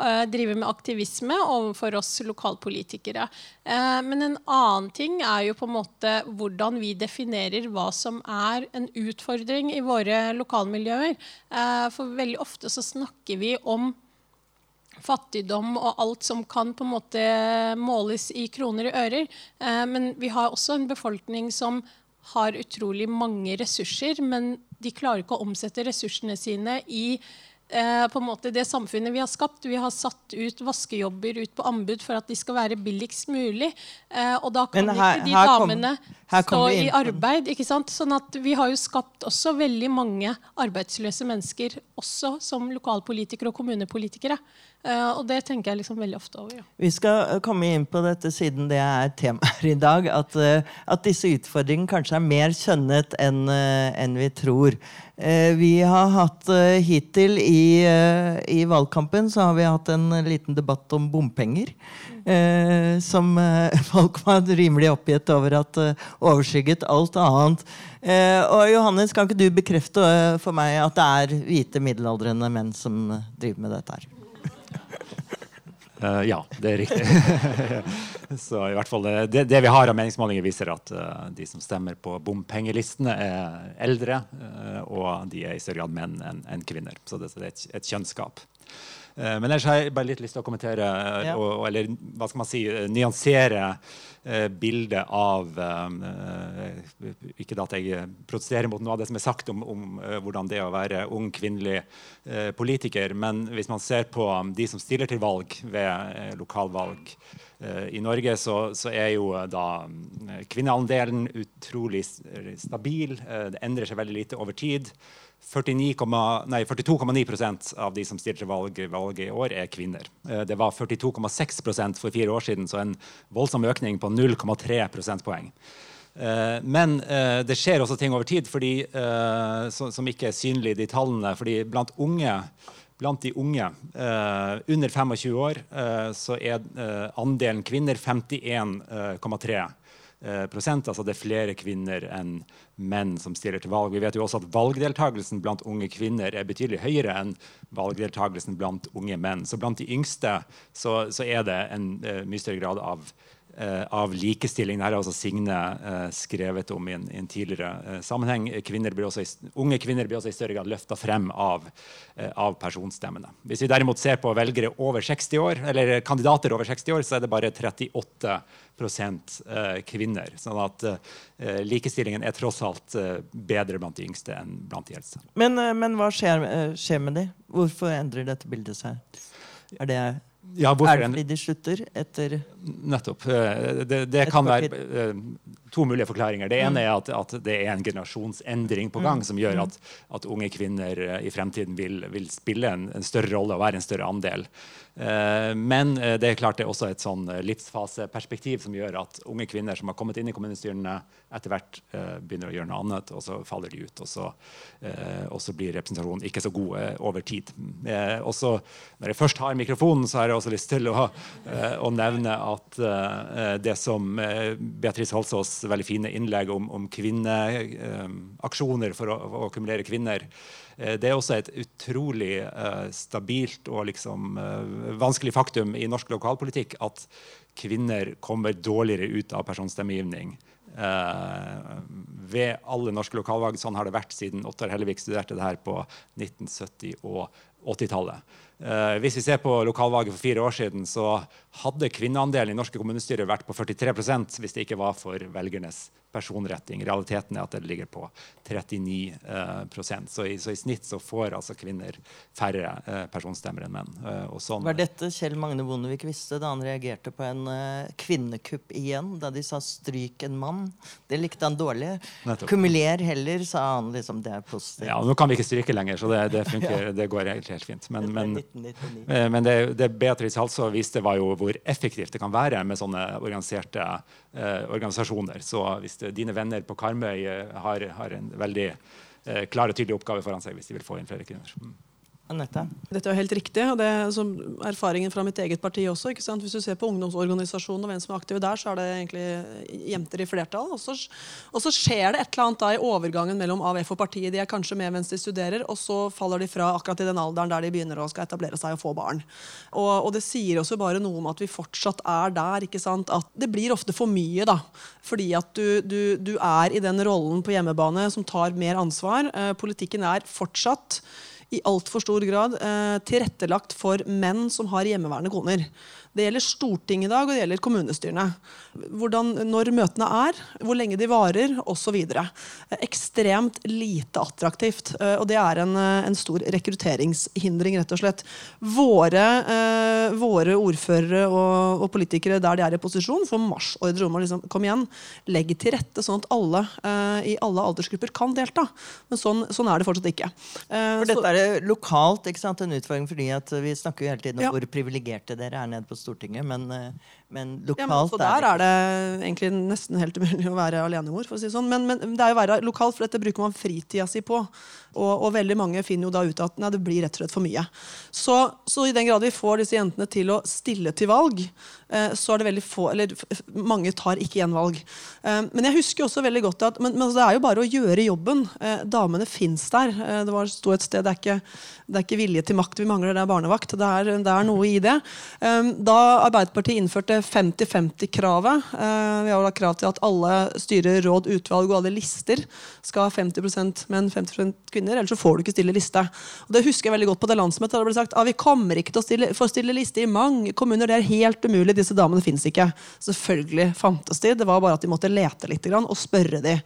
Eh, drive med aktivisme overfor oss lokalpolitikere. Eh, men en annen ting er jo på en måte hvordan vi definerer hva som er en utfordring i våre lokalmiljøer. Eh, for veldig ofte så snakker vi om fattigdom og alt som kan på en måte måles i kroner og ører. Men vi har også en befolkning som har utrolig mange ressurser, men de klarer ikke å omsette ressursene sine i eh, på en måte det samfunnet vi har skapt. Vi har satt ut vaskejobber ut på anbud for at de skal være billigst mulig. Eh, og da kan her, ikke de damene kom, stå i arbeid. ikke sant? Sånn at vi har jo skapt også veldig mange arbeidsløse mennesker, også som lokalpolitikere og kommunepolitikere. Eh, og det tenker jeg liksom veldig ofte over. Ja. Vi skal eh, komme inn på dette siden det er temaet i dag. At, uh, at disse utfordringene kanskje er mer kjønnet enn uh, en vi tror. Vi har hatt hittil i, i, valgkampen så har vi hatt en liten debatt om bompenger. som (laughs) folk var rimelig oppgitt over at overskygget alt annet. og Johannes, kan ikke du bekrefte for meg at det er hvite middelaldrende menn som driver med dette her? Uh, ja, det er riktig. (laughs) så i hvert fall det, det, vi har av meningsmålinger, viser at uh, de som stemmer på bompengelistene, er eldre, uh, og de er i større grad menn enn en kvinner. Så det, det er et, et kjønnsgap. Men ellers har jeg bare litt lyst til å kommentere, ja. og, eller hva skal man si, nyansere bildet bilde av eh, Ikke at jeg protesterer mot noe av det som er sagt om, om eh, hvordan det er å være ung kvinnelig politiker, men hvis man ser på de som stiller til valg ved lokalvalg i Norge, så, så, er jo da kvinneandelen utrolig stabil. Det endrer seg veldig lite over tid. 42,9% av de som stilte valg, valget i år, er kvinner. Eh, det var 42,6% for fire år siden, så en voldsom økning på 0,3 prosentpoeng. Eh, men eh, det skjer også ting over tid fordi, som ikke er synlige i de tallene. fordi blant unge Blant de unge under 25 år så er andelen kvinner 51,3 Eh, prosent. Altså det er flere kvinner enn menn som stiller til valg. Vi vet jo også at valgdeltakelsen blant unge kvinner er betydelig høyere enn valgdeltakelsen blant unge menn. Så blant de yngste så, så er det en uh, mye større grad av av likestilling. Dette har altså Signe uh, skrevet om i en, i en tidligere uh, sammenheng. Kvinner i, unge kvinner blir også i større grad løfta frem av, av, personstemmene. Hvis vi derimot ser på velgere over 60 år, eller kandidater over 60 år, så er det bare 38 kvinner. Sånn at likestillingen er tross alt bedre blant de yngste enn blant de eldste. Men, men hva skjer, skjer, med de? Hvorfor endrer dette bildet seg? Er det ja, er det fordi de slutter etter Nettopp. Eh, det, det kan være eh, to mulige forklaringer. Det ene mm. er at, at, det er en generasjonsendring på gang mm. som gjør mm. at, at unge kvinner eh, i fremtiden vil, vil spille en, en, større rolle og være en større andel. Men det er klart det er også et sånn livsfaseperspektiv som gjør at unge kvinner som har kommet inn i kommunestyrene, etter hvert begynner å gjøre noe annet, og så faller de ut. Og så, og så blir representasjonen ikke så god over tid. Også, når jeg først har mikrofonen, så har jeg også lyst til å, å nevne at det som Beatrice Halsås' veldig fine innlegg om, om kvinneaksjoner for å, å, akkumulere kvinner. Eh, det er også et utrolig uh, stabilt og liksom, uh, vanskelig faktum i norsk lokalpolitikk at kvinner kommer dårligere ut av personstemmegivning. Uh, ved alle norske lokalvalg. Sånn har det vært siden Ottar Hellevik studerte det her på 1970- og 80-tallet. Eh, hvis vi ser på lokalvalget for fire år siden, så hadde kvinneandelen i norske kommunestyrer vært på 43% hvis det ikke var for velgernes personretting. Realiteten er at det ligger på 39 eh, så, i, så, i, snitt så får altså kvinner færre eh, personstemmer enn menn. Uh, sånn. Var dette Kjell Magne Bondevik visste da han reagerte på en kvinnekupp igjen? Da de sa 'stryk en mann'? Det likte han dårlig. Nettopp. 'Kumuler heller', sa han. liksom, Det er positivt. Ja, Nå kan vi ikke stryke lenger, så det, det, funker, (laughs) ja. det går helt, helt fint. Men, (laughs) men, men det, det Beatrice Halså viste, var jo hvor effektivt det kan være med sånne organiserte organisasjoner. Så hvis dine venner på Karmøy eh, har, har en veldig eh, klar og tydelig oppgave foran seg hvis de vil få inn flere kvinner. Anette? Dette er helt riktig. og det er Erfaringen fra mitt eget parti også. ikke sant? Hvis du ser på ungdomsorganisasjonen og hvem som er aktive der, så er det egentlig jenter i flertall. Og så, og så skjer det et eller annet da i overgangen mellom AVF og partiet. De er kanskje med mens de studerer, og så faller de fra akkurat i den alderen der de begynner å skal etablere seg og få barn. Og, og det sier også bare noe om at vi fortsatt er der. ikke sant? At det blir ofte for mye, da. Fordi at du, du, du er i den rollen på hjemmebane som tar mer ansvar. Eh, politikken er fortsatt i altfor stor grad eh, tilrettelagt for menn som har hjemmeværende koner. Det gjelder Stortinget i dag, og det gjelder kommunestyrene. Hvordan, når møtene er, hvor lenge de varer osv. Ekstremt lite attraktivt. Eh, og det er en, eh, en, stor rekrutteringshindring, rett og slett. Våre, eh, våre ordførere og, og, politikere der de er i posisjon, får marsjordre om å liksom, kom igjen, legge til rette sånn at alle eh, i alle aldersgrupper kan delta. Men sånn, sånn er det fortsatt ikke. Eh, for dette er lokalt ikke sant, en utfordring, fordi vi snakker jo hele tiden om ja. hvor privilegerte dere er nede på Stortinget. Men, Men Ja, men lokalt der er det egentlig nesten helt umulig å være alenemor. for å si sånn. Men, men det er jo være lokalt, for dette bruker man fritida si på. Og, og veldig mange finner jo da ut at nei, det blir rett og slett for mye. Så, så i den grad vi får disse jentene til å stille til valg, eh, så er det veldig få Eller mange tar ikke gjenvalg. Eh, men jeg husker også veldig godt at men, men altså, det er jo bare å gjøre jobben. Eh, damene fins der. Eh, det var, sto et sted det er, ikke, det er ikke vilje til makt vi mangler, det er barnevakt. Det er, det er noe i det. Eh, da Arbeiderpartiet innførte 50-50-kravet, eh, vi har da krav til at alle styrer, råd, utvalg og alle lister skal ha 50% menn, 50% kvinner, ellers så får du ikke stille liste. Og det husker jeg veldig godt på det landsmøtet. Det ble sagt at vi kommer ikke til å stille, få stille liste i mange kommuner. Det er helt umulig. Disse damene fins ikke. Selvfølgelig fantes de. Det var bare at de måtte lete litt og spørre de.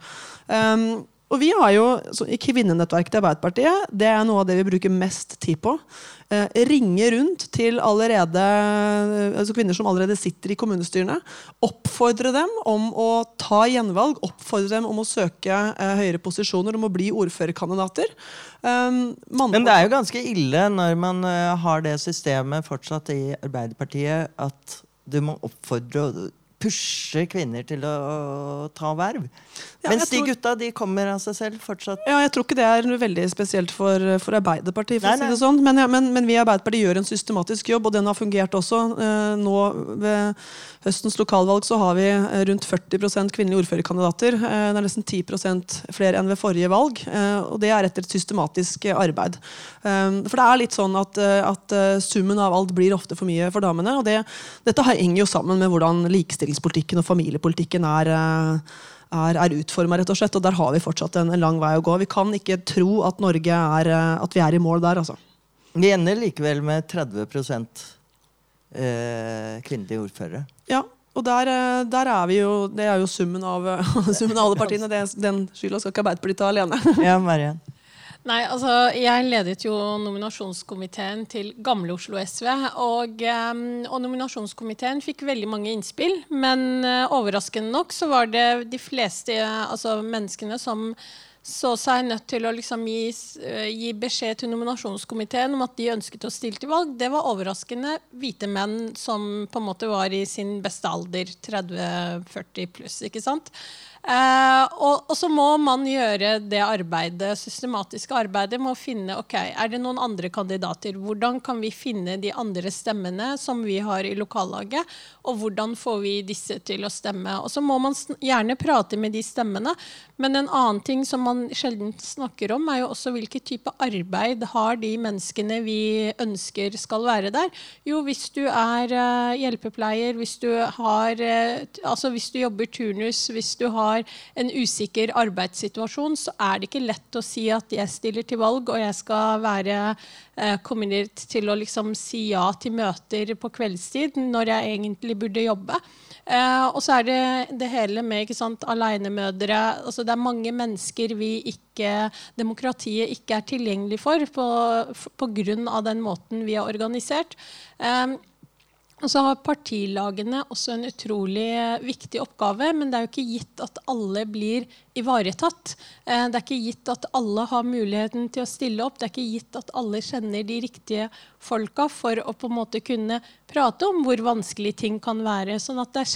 Um, og vi har jo, I kvinnenettverket til Arbeiderpartiet det er noe av det vi bruker mest tid på. Eh, ringe rundt til allerede, altså kvinner som allerede sitter i kommunestyrene. Oppfordre dem om å ta gjenvalg. Oppfordre dem om å søke eh, høyere posisjoner, om å bli ordførerkandidater. Eh, Men det er jo ganske ille når man eh, har det systemet fortsatt i Arbeiderpartiet, at du må oppfordre pushe kvinner til å, ta verv. Ja, Mens tror... de gutta de kommer av seg selv fortsatt. Ja, jeg tror ikke det er veldig spesielt for, for Arbeiderpartiet. For Nei, å si nei. det sånn. men, ja, men, men vi i Arbeiderpartiet gjør en systematisk jobb, og den har fungert også. Eh, nå ved høstens lokalvalg så har vi eh, rundt 40 kvinnelige ordførerkandidater. Eh, det er nesten 10 flere enn ved forrige valg. Og det er etter et systematisk arbeid. For det er litt sånn at, at summen av alt blir ofte for mye for damene. og det, Dette henger jo sammen med hvordan likestillingspolitikken og familiepolitikken er. eh, er, er utforma, rett og slett. Og der har vi fortsatt en, en lang vei å gå. Vi kan ikke tro at Norge er, eh, at vi er i mål der, altså. Vi ender likevel med 30 eh, kvinnelige ordførere. Ja, og der, der er vi jo Det er jo summen av, (laughs) summen av alle partiene. Den skylda skal ikke Arbeiderpartiet ta alene. Ja, Mariann. Nei, altså, Jeg ledet jo nominasjonskomiteen til Gamle Oslo SV. Og, eh, og nominasjonskomiteen fikk veldig mange innspill. Men eh, overraskende nok så var det de fleste altså, menneskene som så seg nødt til å liksom gi, eh, gi beskjed til nominasjonskomiteen om at de ønsket å stille til valg. Det var overraskende hvite menn som på en måte var i sin beste alder, 30-40 pluss. ikke sant? Eh, og, og så må man gjøre det arbeidet, systematiske arbeidet med å finne ok, er det noen andre kandidater. Hvordan kan vi finne de andre stemmene som vi har i lokallaget? Og hvordan får vi disse til å stemme? Og så må man gjerne prate med de stemmene. Men en annen ting som man sjelden snakker om, er jo også hvilken type arbeid har de menneskene vi ønsker skal være der. Jo, hvis du er eh, hjelpepleier, hvis du, har, eh, altså hvis du jobber turnus, hvis du har en usikker arbeidssituasjon, så er det ikke lett å si at jeg stiller til valg og jeg skal være eh, committed til å liksom si ja til møter på kveldstid når jeg egentlig burde jobbe. Uh, og så er det det hele med ikke sant, alenemødre. Altså, det er mange mennesker vi ikke, demokratiet ikke er tilgjengelig for av den måten vi er organisert. Eh, og så har partilagene også en utrolig eh, viktig oppgave, men det er jo ikke gitt at alle blir ivaretatt. Eh, Det er ikke gitt at alle har muligheten til å stille opp. Det er ikke gitt at alle kjenner de riktige folka for å på en måte kunne prate om hvor vanskelig ting kan være. Sånn at det er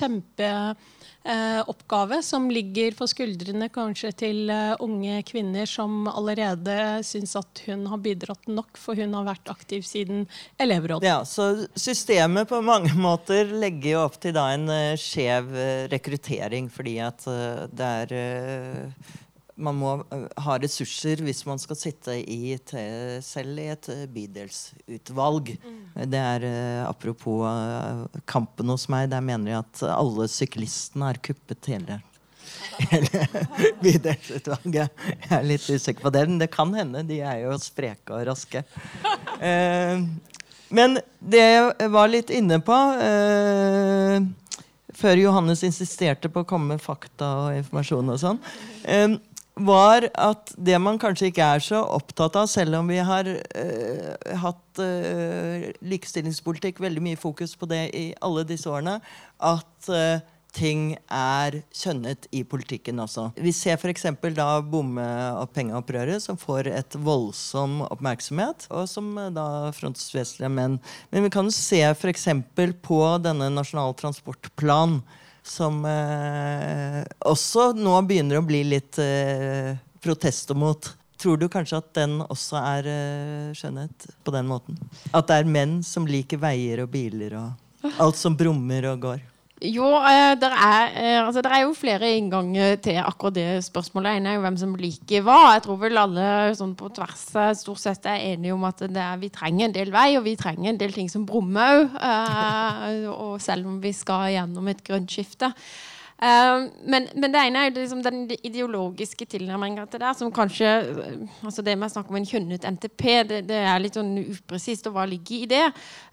kjempeoppgave som ligger på skuldrene kanskje til eh, unge kvinner som allerede syns at hun har bidratt nok, for hun har vært aktiv siden elevrådet. Ja, så systemet på mange måter legger jo opp til da en eh, skjev eh, rekruttering, fordi at eh, det er eh, man må eh, ha ressurser hvis man skal sitte i te- selv i et bydelsutvalg. Mm. Det er eh, apropos eh, kampen hos meg. Der mener jeg at alle syklistene har kuppet hele (laughs) hele (laughs) bydelsutvalget. Jeg er litt usikker på det, men det kan hende. De er jo spreke og raske. Eh, men det jeg var litt inne på eh, Før Johannes insisterte på å komme med fakta og informasjon og sånn, eh, var at det man kanskje ikke er så opptatt av, selv om vi har eh, hatt eh, likestillingspolitikk, veldig mye fokus på det i alle disse årene, at eh, ting er kjønnet i politikken også. Vi ser f.eks. da bomme- og pengeopprøret, som får et voldsom oppmerksomhet, og som da frontes menn. Men vi kan se f.eks. på denne nasjonale transportplan, som eh, også nå begynner å bli litt eh, protester mot. Tror du kanskje at den også er eh, skjønnhet på den måten? At det er menn som liker veier og biler og alt som brummer og går? Jo, eh, det er, eh, altså, er, jo flere innganger til akkurat det spørsmålet. En er jo hvem som liker hva. Jeg tror vel alle sånn på tvers eh, stort sett er enige om at er, vi trenger en del vei, og vi trenger en del ting som brummer òg. Selv om vi skal gjennom et grønt skifte. Uh, men, men, det ene er liksom den ideologiske tilnærmingen til det. Som kanskje altså Det med å snakke om en kjønnet NTP, det, det er litt sånn upresist. Og hva ligger i det?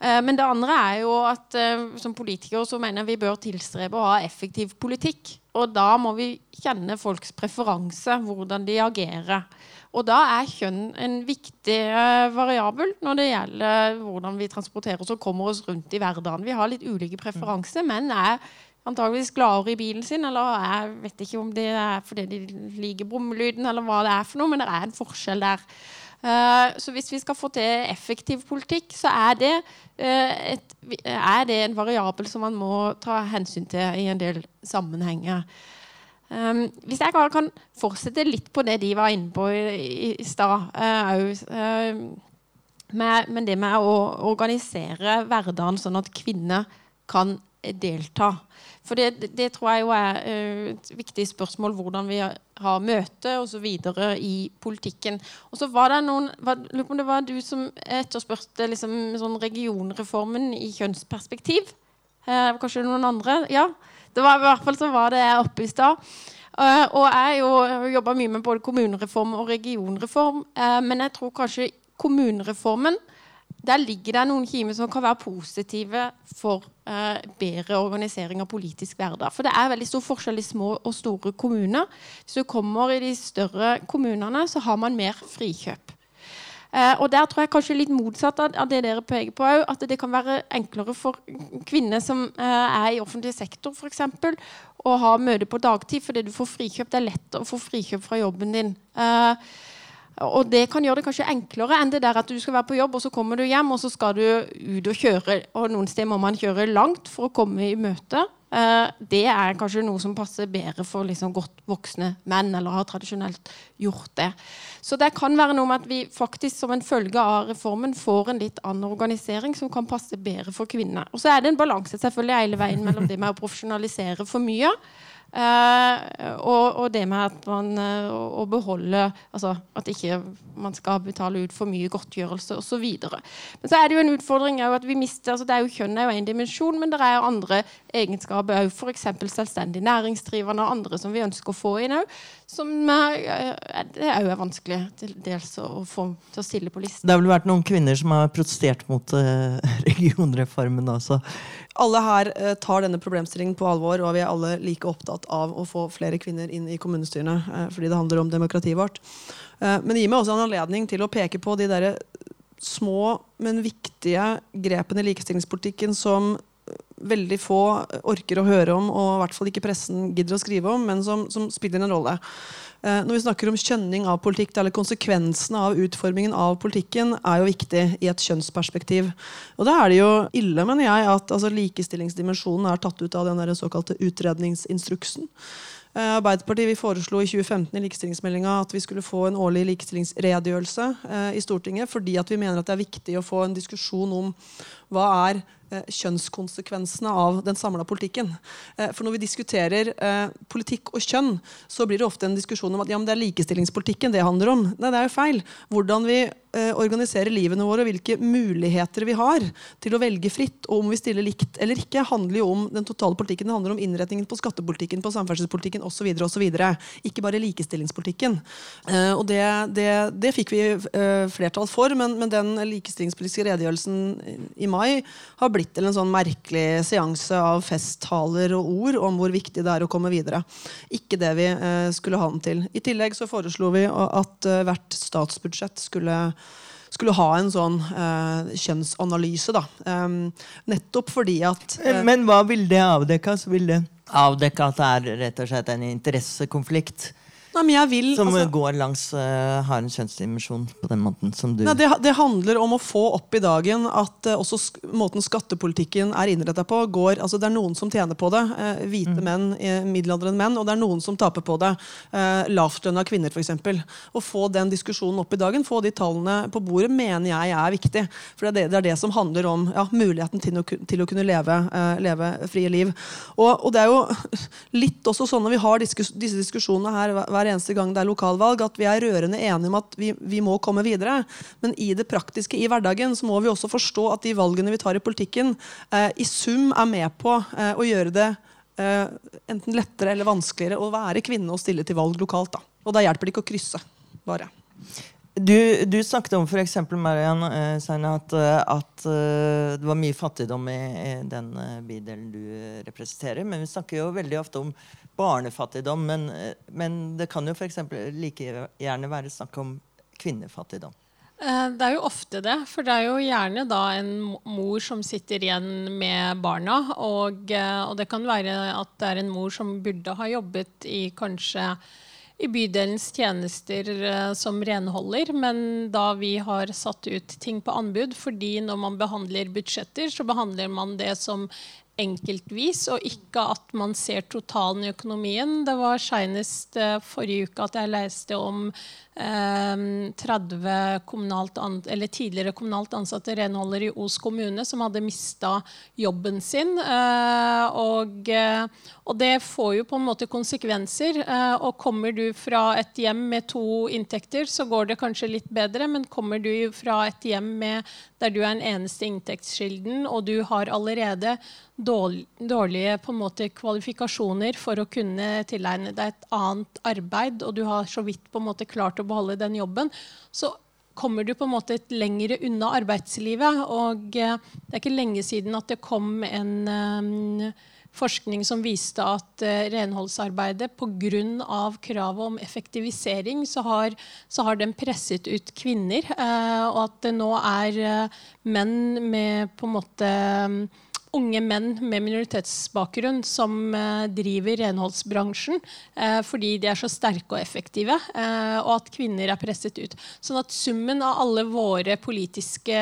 Uh, men det andre er jo at uh, som politikere så mener jeg vi bør tilstrebe å ha effektiv politikk. Og da må vi kjenne folks preferanse, hvordan de agerer. Og da er kjønn en viktig variabel når det gjelder hvordan vi transporterer oss og kommer oss rundt i hverdagen. Vi har litt ulike preferanser, men er antageligvis gladere i bilen sin. Eller jeg vet ikke om det er fordi de liker brummelyden, eller hva det er for noe, men det er en forskjell der. Uh, så hvis vi skal få til effektiv politikk, så er det, uh, et, er det, en variabel som man må ta hensyn til i en del sammenhenger. Um, hvis jeg kan fortsette litt på det de var inne på i, i, i stad uh, Men det med å organisere hverdagen sånn at kvinner kan delta. For det, det, tror jeg jo er uh, et viktig spørsmål, hvordan vi har møte osv. i politikken. Og så var det noen Lurer på om det var du som etterspurte liksom, sånn regionreformen i kjønnsperspektiv? Eh, kanskje noen andre? Ja. Det var, I hvert fall så var det oppe i stad. Uh, og jeg har jobba mye med både kommunereform og regionreform. men jeg tror kanskje kommunereformen der ligger det noen kimer som kan være positive for eh, bedre organisering av politisk hverdag. For det er veldig stor forskjell i små og store kommuner. Hvis du kommer i de større kommunene, så har man mer frikjøp. Eh, og der tror jeg kanskje litt motsatt av, av det dere peker på òg, at det kan være enklere for kvinner som eh, er i offentlig sektor f.eks. å ha møte på dagtid fordi du får frikjøp. Det er lett å få frikjøp fra jobben din. Eh, og det kan gjøre det kanskje enklere enn det der at du skal være på jobb, og så kommer du hjem, og så skal du ut og kjøre. Og noen steder må man kjøre langt for å komme i møte. Uh, det er kanskje noe som passer bedre for liksom godt voksne menn, eller har tradisjonelt gjort det. Så det kan være noe med at vi faktisk som en følge av reformen får en litt annen organisering som kan passe bedre for kvinner. Og så er det en balanse selvfølgelig hele veien mellom det med å profesjonalisere for mye Uh, og, og, det med at man uh, å beholde Altså at ikke man skal betale ut for mye godtgjørelse osv. Men så er det jo en utfordring at vi mister altså det er jo Kjønn er jo en dimensjon, men det er jo andre egenskaper òg. F.eks. selvstendig næringsdrivende og andre som vi ønsker å få inn òg. Som er, det er jo vanskelig til dels å få til å stille på listen. Det har vel vært noen kvinner som har protestert mot (laughs) regionreformen også alle her eh, tar denne problemstillingen på alvor, og vi er alle like opptatt av å få flere kvinner inn i kommunestyrene, eh, fordi det handler om demokratiet vårt. Eh, men det gir meg også en anledning til å peke på de der små, men viktige grepene i likestillingspolitikken som veldig få orker å høre om, og i hvert fall ikke pressen gidder å skrive om, men som, som spiller en rolle. Eh, når vi snakker om kjønning av politikk, eller konsekvensene av utformingen av politikken, er jo viktig i et kjønnsperspektiv. Og da er det jo ille, mener jeg, at altså, likestillingsdimensjonen er tatt ut av den der såkalte utredningsinstruksen. Eh, Arbeiderpartiet vi foreslo i 2015 i likestillingsmeldinga at vi skulle få en årlig likestillingsredegjørelse eh, i Stortinget, fordi at vi mener at det er viktig å få en diskusjon om hva er kjønnskonsekvensene av den samla politikken. Eh, for når vi diskuterer eh, politikk og kjønn, så blir det ofte en diskusjon om at ja, det er likestillingspolitikken det handler om. Nei, det er jo feil. Hvordan vi organiserer livene våre og hvilke muligheter vi har til å velge fritt, og om vi stiller likt eller ikke, handler jo om den totale politikken. Det handler om innretningen på skattepolitikken, på samferdselspolitikken osv. Ikke bare likestillingspolitikken. Og det, det, det fikk vi flertall for, men, men den likestillingspolitiske redegjørelsen i mai har blitt til en sånn merkelig seanse av festtaler og ord om hvor viktig det er å komme videre. Ikke det vi eh, skulle ha den til. I tillegg så foreslo vi at eh, hvert statsbudsjett skulle skulle ha en sånn eh, kjønnsanalyse. da. Um, nettopp fordi at Eh, Men hva vil det avdekke? Så vil det avdekke at det er rett og slett en interessekonflikt Nei, vil, som altså- går langs uh, har en kjønnsdimensjon på den måten som du Nei, det, det handler om å få opp i dagen at uh, også sk måten skattepolitikken er innretta på, går altså Det er noen som tjener på det. Uh, hvite menn, eh, middelaldrende menn. Og det er noen som taper på det. Uh, Lavtlønna kvinner, f.eks. Å få den diskusjonen opp i dagen, få de tallene på bordet, mener jeg er viktig. For det er det, det, er det som handler om ja, muligheten til å, til å kunne leve, leve frie liv. Og, og det er jo (laughs) litt også sånn når vi har diskus disse diskusjonene her hver- eneste gang det er lokalvalg, at vi er rørende enige om at vi, vi må komme videre. Men i det praktiske, i hverdagen, så må vi også forstå at de valgene vi tar i politikken, eh, i sum er med på eh, å gjøre det eh, enten lettere eller vanskeligere å være kvinne og stille til valg lokalt. Da. Og da hjelper det ikke å krysse, bare. Du, du snakket om eksempel, Marian eh, Seine, at, eh, at eh, det var mye fattigdom i, i den eh, bydelen du eh, representerer. Men vi snakker jo veldig ofte om barnefattigdom. Men, eh, men det kan jo eksempel like gjerne være snakk om kvinnefattigdom. Eh, Det er jo ofte det, for det er jo gjerne da en mor som sitter igjen med barna. Og, eh, og det kan være at det er en mor som burde ha jobbet i kanskje i bydelens tjenester eh, som renholder, men da vi har satt ut ting på anbud, fordi når man behandler budsjetter, så behandler man det som enkeltvis, og ikke at man ser totalen i økonomien. Det var senest eh, forrige uke at jeg leste om eh, 30 kommunalt an eller tidligere kommunalt ansatte renholdere i Os kommune som hadde mista jobben sin. Eh, og, eh, og det får jo på en måte konsekvenser. Eh, og kommer du fra et hjem med to inntekter, så går det kanskje litt bedre, men kommer du fra et hjem med, der du er den eneste inntektskilden, og du har allerede dårlige måte, kvalifikasjoner for å kunne tilegne deg et annet arbeid, og du har så vidt på en måte klart å beholde den jobben, så kommer du på en måte et lengre unna arbeidslivet. Og eh, det er ikke lenge siden at det kom en eh, forskning som viste at uh, renholdsarbeidet pga. kravet om effektivisering, så har, så har den presset ut kvinner. eh, og at det nå er eh, menn med på en måte mm, unge menn med minoritetsbakgrunn som eh, driver renholdsbransjen eh, fordi de er så sterke og effektive, eh, og at kvinner er presset ut. Sånn at summen av alle våre politiske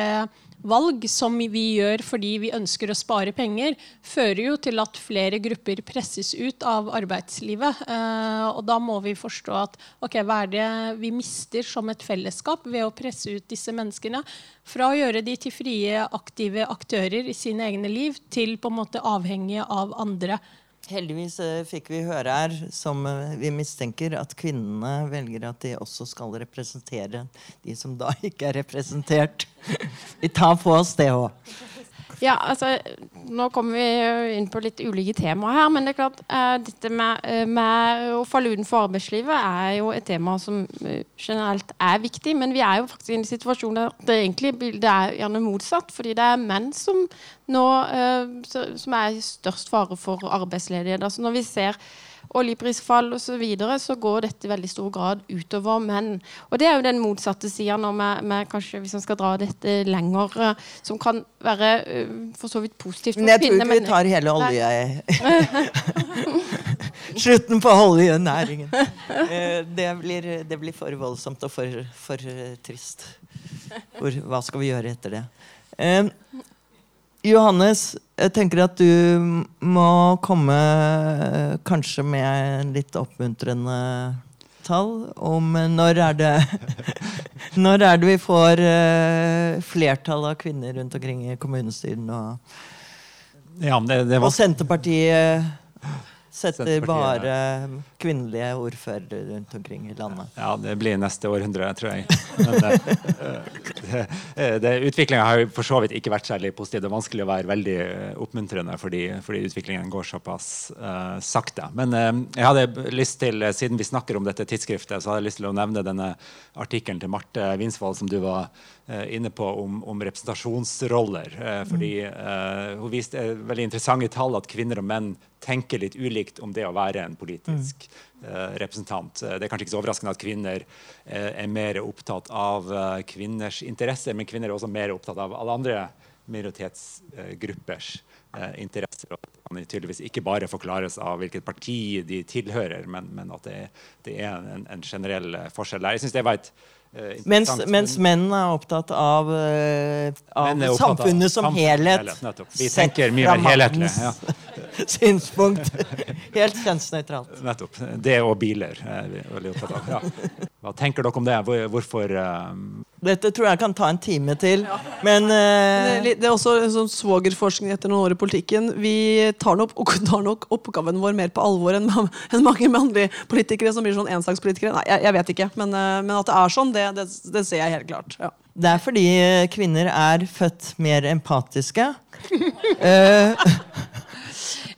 valg som vi gjør fordi vi ønsker å spare penger, fører jo til at flere grupper presses ut av arbeidslivet. Eh, og da må vi forstå at ok, hva er det vi mister som et fellesskap ved å presse ut disse menneskene fra å gjøre de til frie, aktive aktører i sine egne liv, til på en måte avhengige av andre. Heldigvis eh, fikk vi høre her, som eh, vi mistenker, at kvinnene velger at de også skal representere de som da ikke er representert. (laughs) Vi tar på oss det òg. Ja, altså, Nå kommer vi inn på litt ulike temaer her, men det er klart uh, dette med, eh, med å falle utenfor arbeidslivet er jo et tema som eh, generelt er viktig. Men vi er jo faktisk i en situasjon der det egentlig bildet er gjerne motsatt. Fordi det er menn som nå uh, som er i størst fare for arbeidsledighet. Altså når vi ser oljeprisfall osv., så, videre, så går dette i veldig stor grad utover menn. Og det er jo den motsatte sida når vi, vi kanskje, hvis man skal dra dette lenger, eh, som kan være eh, for så vidt positivt for Men jeg tror ikke ikke vi tar hele olje... (laughs) Slutten på oljenæringen. Eh, Det blir, det blir for voldsomt og for, for trist. Hvor, hva skal vi gjøre etter det? Johannes, jeg tenker at du må komme eh, kanskje med litt oppmuntrende tall om eh, når er det (laughs) Når er det vi får eh, flertall av kvinner rundt omkring i kommunestyrene? Og, Ja, det, det, var... og Senterpartiet setter bare kvinnelige ordførere rundt omkring i landet. Ja, det blir neste århundre, tror jeg. Men, eh, det, det, Utviklinga har for så vidt ikke vært særlig positiv. Det er vanskelig å være veldig eh, oppmuntrende fordi, fordi utviklingen går såpass uh, sakte. Men uh, jeg hadde lyst til, eh, siden vi snakker om dette tidsskriftet, så hadde jeg lyst til å nevne denne artikkelen til Marte Winsvold som du var eh, inne på, om, om representasjonsroller. Eh, fordi eh, hun viste eh, veldig interessante tall at kvinner og menn tenker litt ulikt om det å være en politisk uh, representant. Det er kanskje ikke så overraskende at kvinner er mer opptatt av kvinners interesser, men kvinner er også mer opptatt av alle andre minoritetsgruppers interesser. Og det kan tydeligvis ikke bare forklares av hvilket parti de tilhører, men, men at det, det er en, en, generell forskjell der. Jeg synes det var et Eh, mens, mens menn er opptatt av, uh, av er opptatt samfunnet av som helhet. helhet Vi tenker mye mer helhetlig. Ja. synspunkt. (laughs) Helt kjønnsnøytralt. Nettopp. Det og biler er vi veldig opptatt av. Ja. Hva tenker dere om det? Hvorfor uh, dette tror jeg kan ta en time til. Ja. Men uh... det, er også en sånn svogerforskning etter noen år i politikken. Vi tar nok, tar nok oppgaven vår mer på alvor enn, enn mange mannlige politikere som blir sånn ensakspolitikere. Nei, jeg, jeg, vet ikke, men, uh, men, at det er sånn, det, det, det ser jeg helt klart. Ja. Det er fordi kvinner er født mer empatiske. uh, (laughs)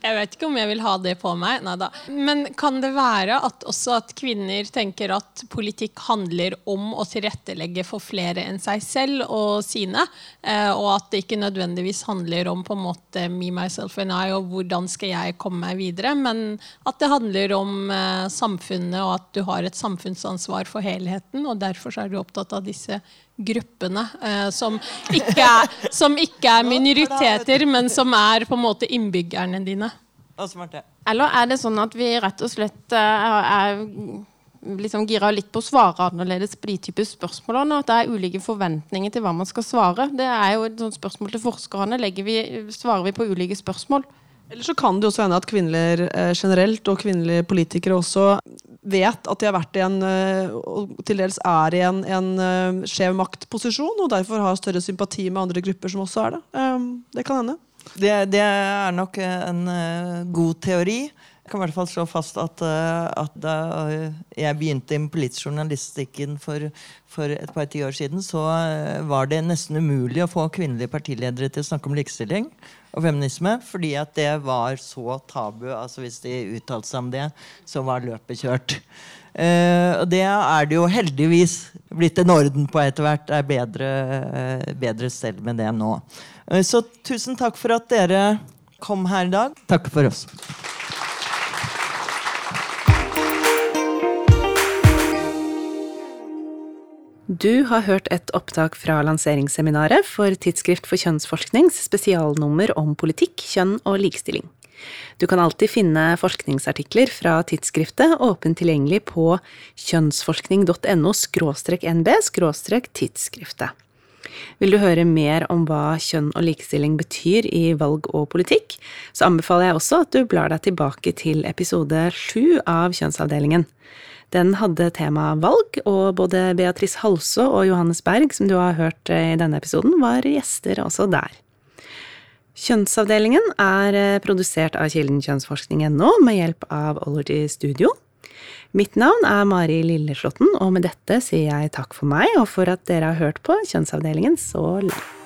Jeg vet ikke om jeg vil ha det på meg. Neida. Men kan det være at også at kvinner tenker at politikk handler om å tilrettelegge for flere enn seg selv og sine, eh, og at det ikke nødvendigvis handler om på en måte me, myself and I og hvordan skal jeg komme meg videre, men at det handler om eh, samfunnet og at du har et samfunnsansvar for helheten, og derfor er du opptatt av disse gruppene eh, som, ikke er, som, ikke er, minoriteter, men som er på en måte innbyggerne dine. Eller er det sånn at vi rett og slett eh, er liksom gira litt på å svare annerledes på de typer spørsmålene, og at det er ulike forventninger til hva man skal svare? Det er jo et sånt spørsmål til forskerne. Vi, svarer vi på ulike spørsmål? Eller så kan det også hende at kvinner eh, generelt, og kvinnelige politikere også, vet at de har vært i en, eh, og til dels er i en, en uh, skjev maktposisjon, og derfor har større sympati med andre grupper som også er det. Um, det kan hende. Det, det, er nok en god teori. Kan i hvert fall slå fast at, uh, at da jeg begynte i politisk journalistikken for, for et par ti år siden, så var det nesten umulig å få kvinnelige partiledere til å snakke om likestilling og feminisme, fordi at det var så tabu. altså Hvis de uttalte seg om det, så var løpet kjørt. Uh, og det er det jo heldigvis blitt en orden på etter hvert. Det er bedre, uh, bedre stell med det nå. Så tusen takk for at dere kom her i dag. Takk for oss. Du har hørt et opptak fra lanseringsseminaret for Tidsskrift for kjønnsforsknings spesialnummer om politikk, kjønn og likestilling. Du kan alltid finne forskningsartikler fra tidsskriftet åpent tilgjengelig på kjønnsforskning.no nb tidsskriftet. Vil du høre mer om hva kjønn og likestilling betyr i valg og politikk, så anbefaler jeg også at du blar deg tilbake til episode sju av Kjønnsavdelingen. Den hadde tema valg, og både Beatrice Halså og Johannes Berg, som du har hørt eh, i denne episoden, var gjester også der. Kjønnsavdelingen er eh, produsert av Kilden kjønnsforskning.no med hjelp av Ology Studio. Mitt navn er Mari Lilleslåtten, og med dette sier jeg takk for meg og for at dere har hørt på Kjønnsavdelingen så langt.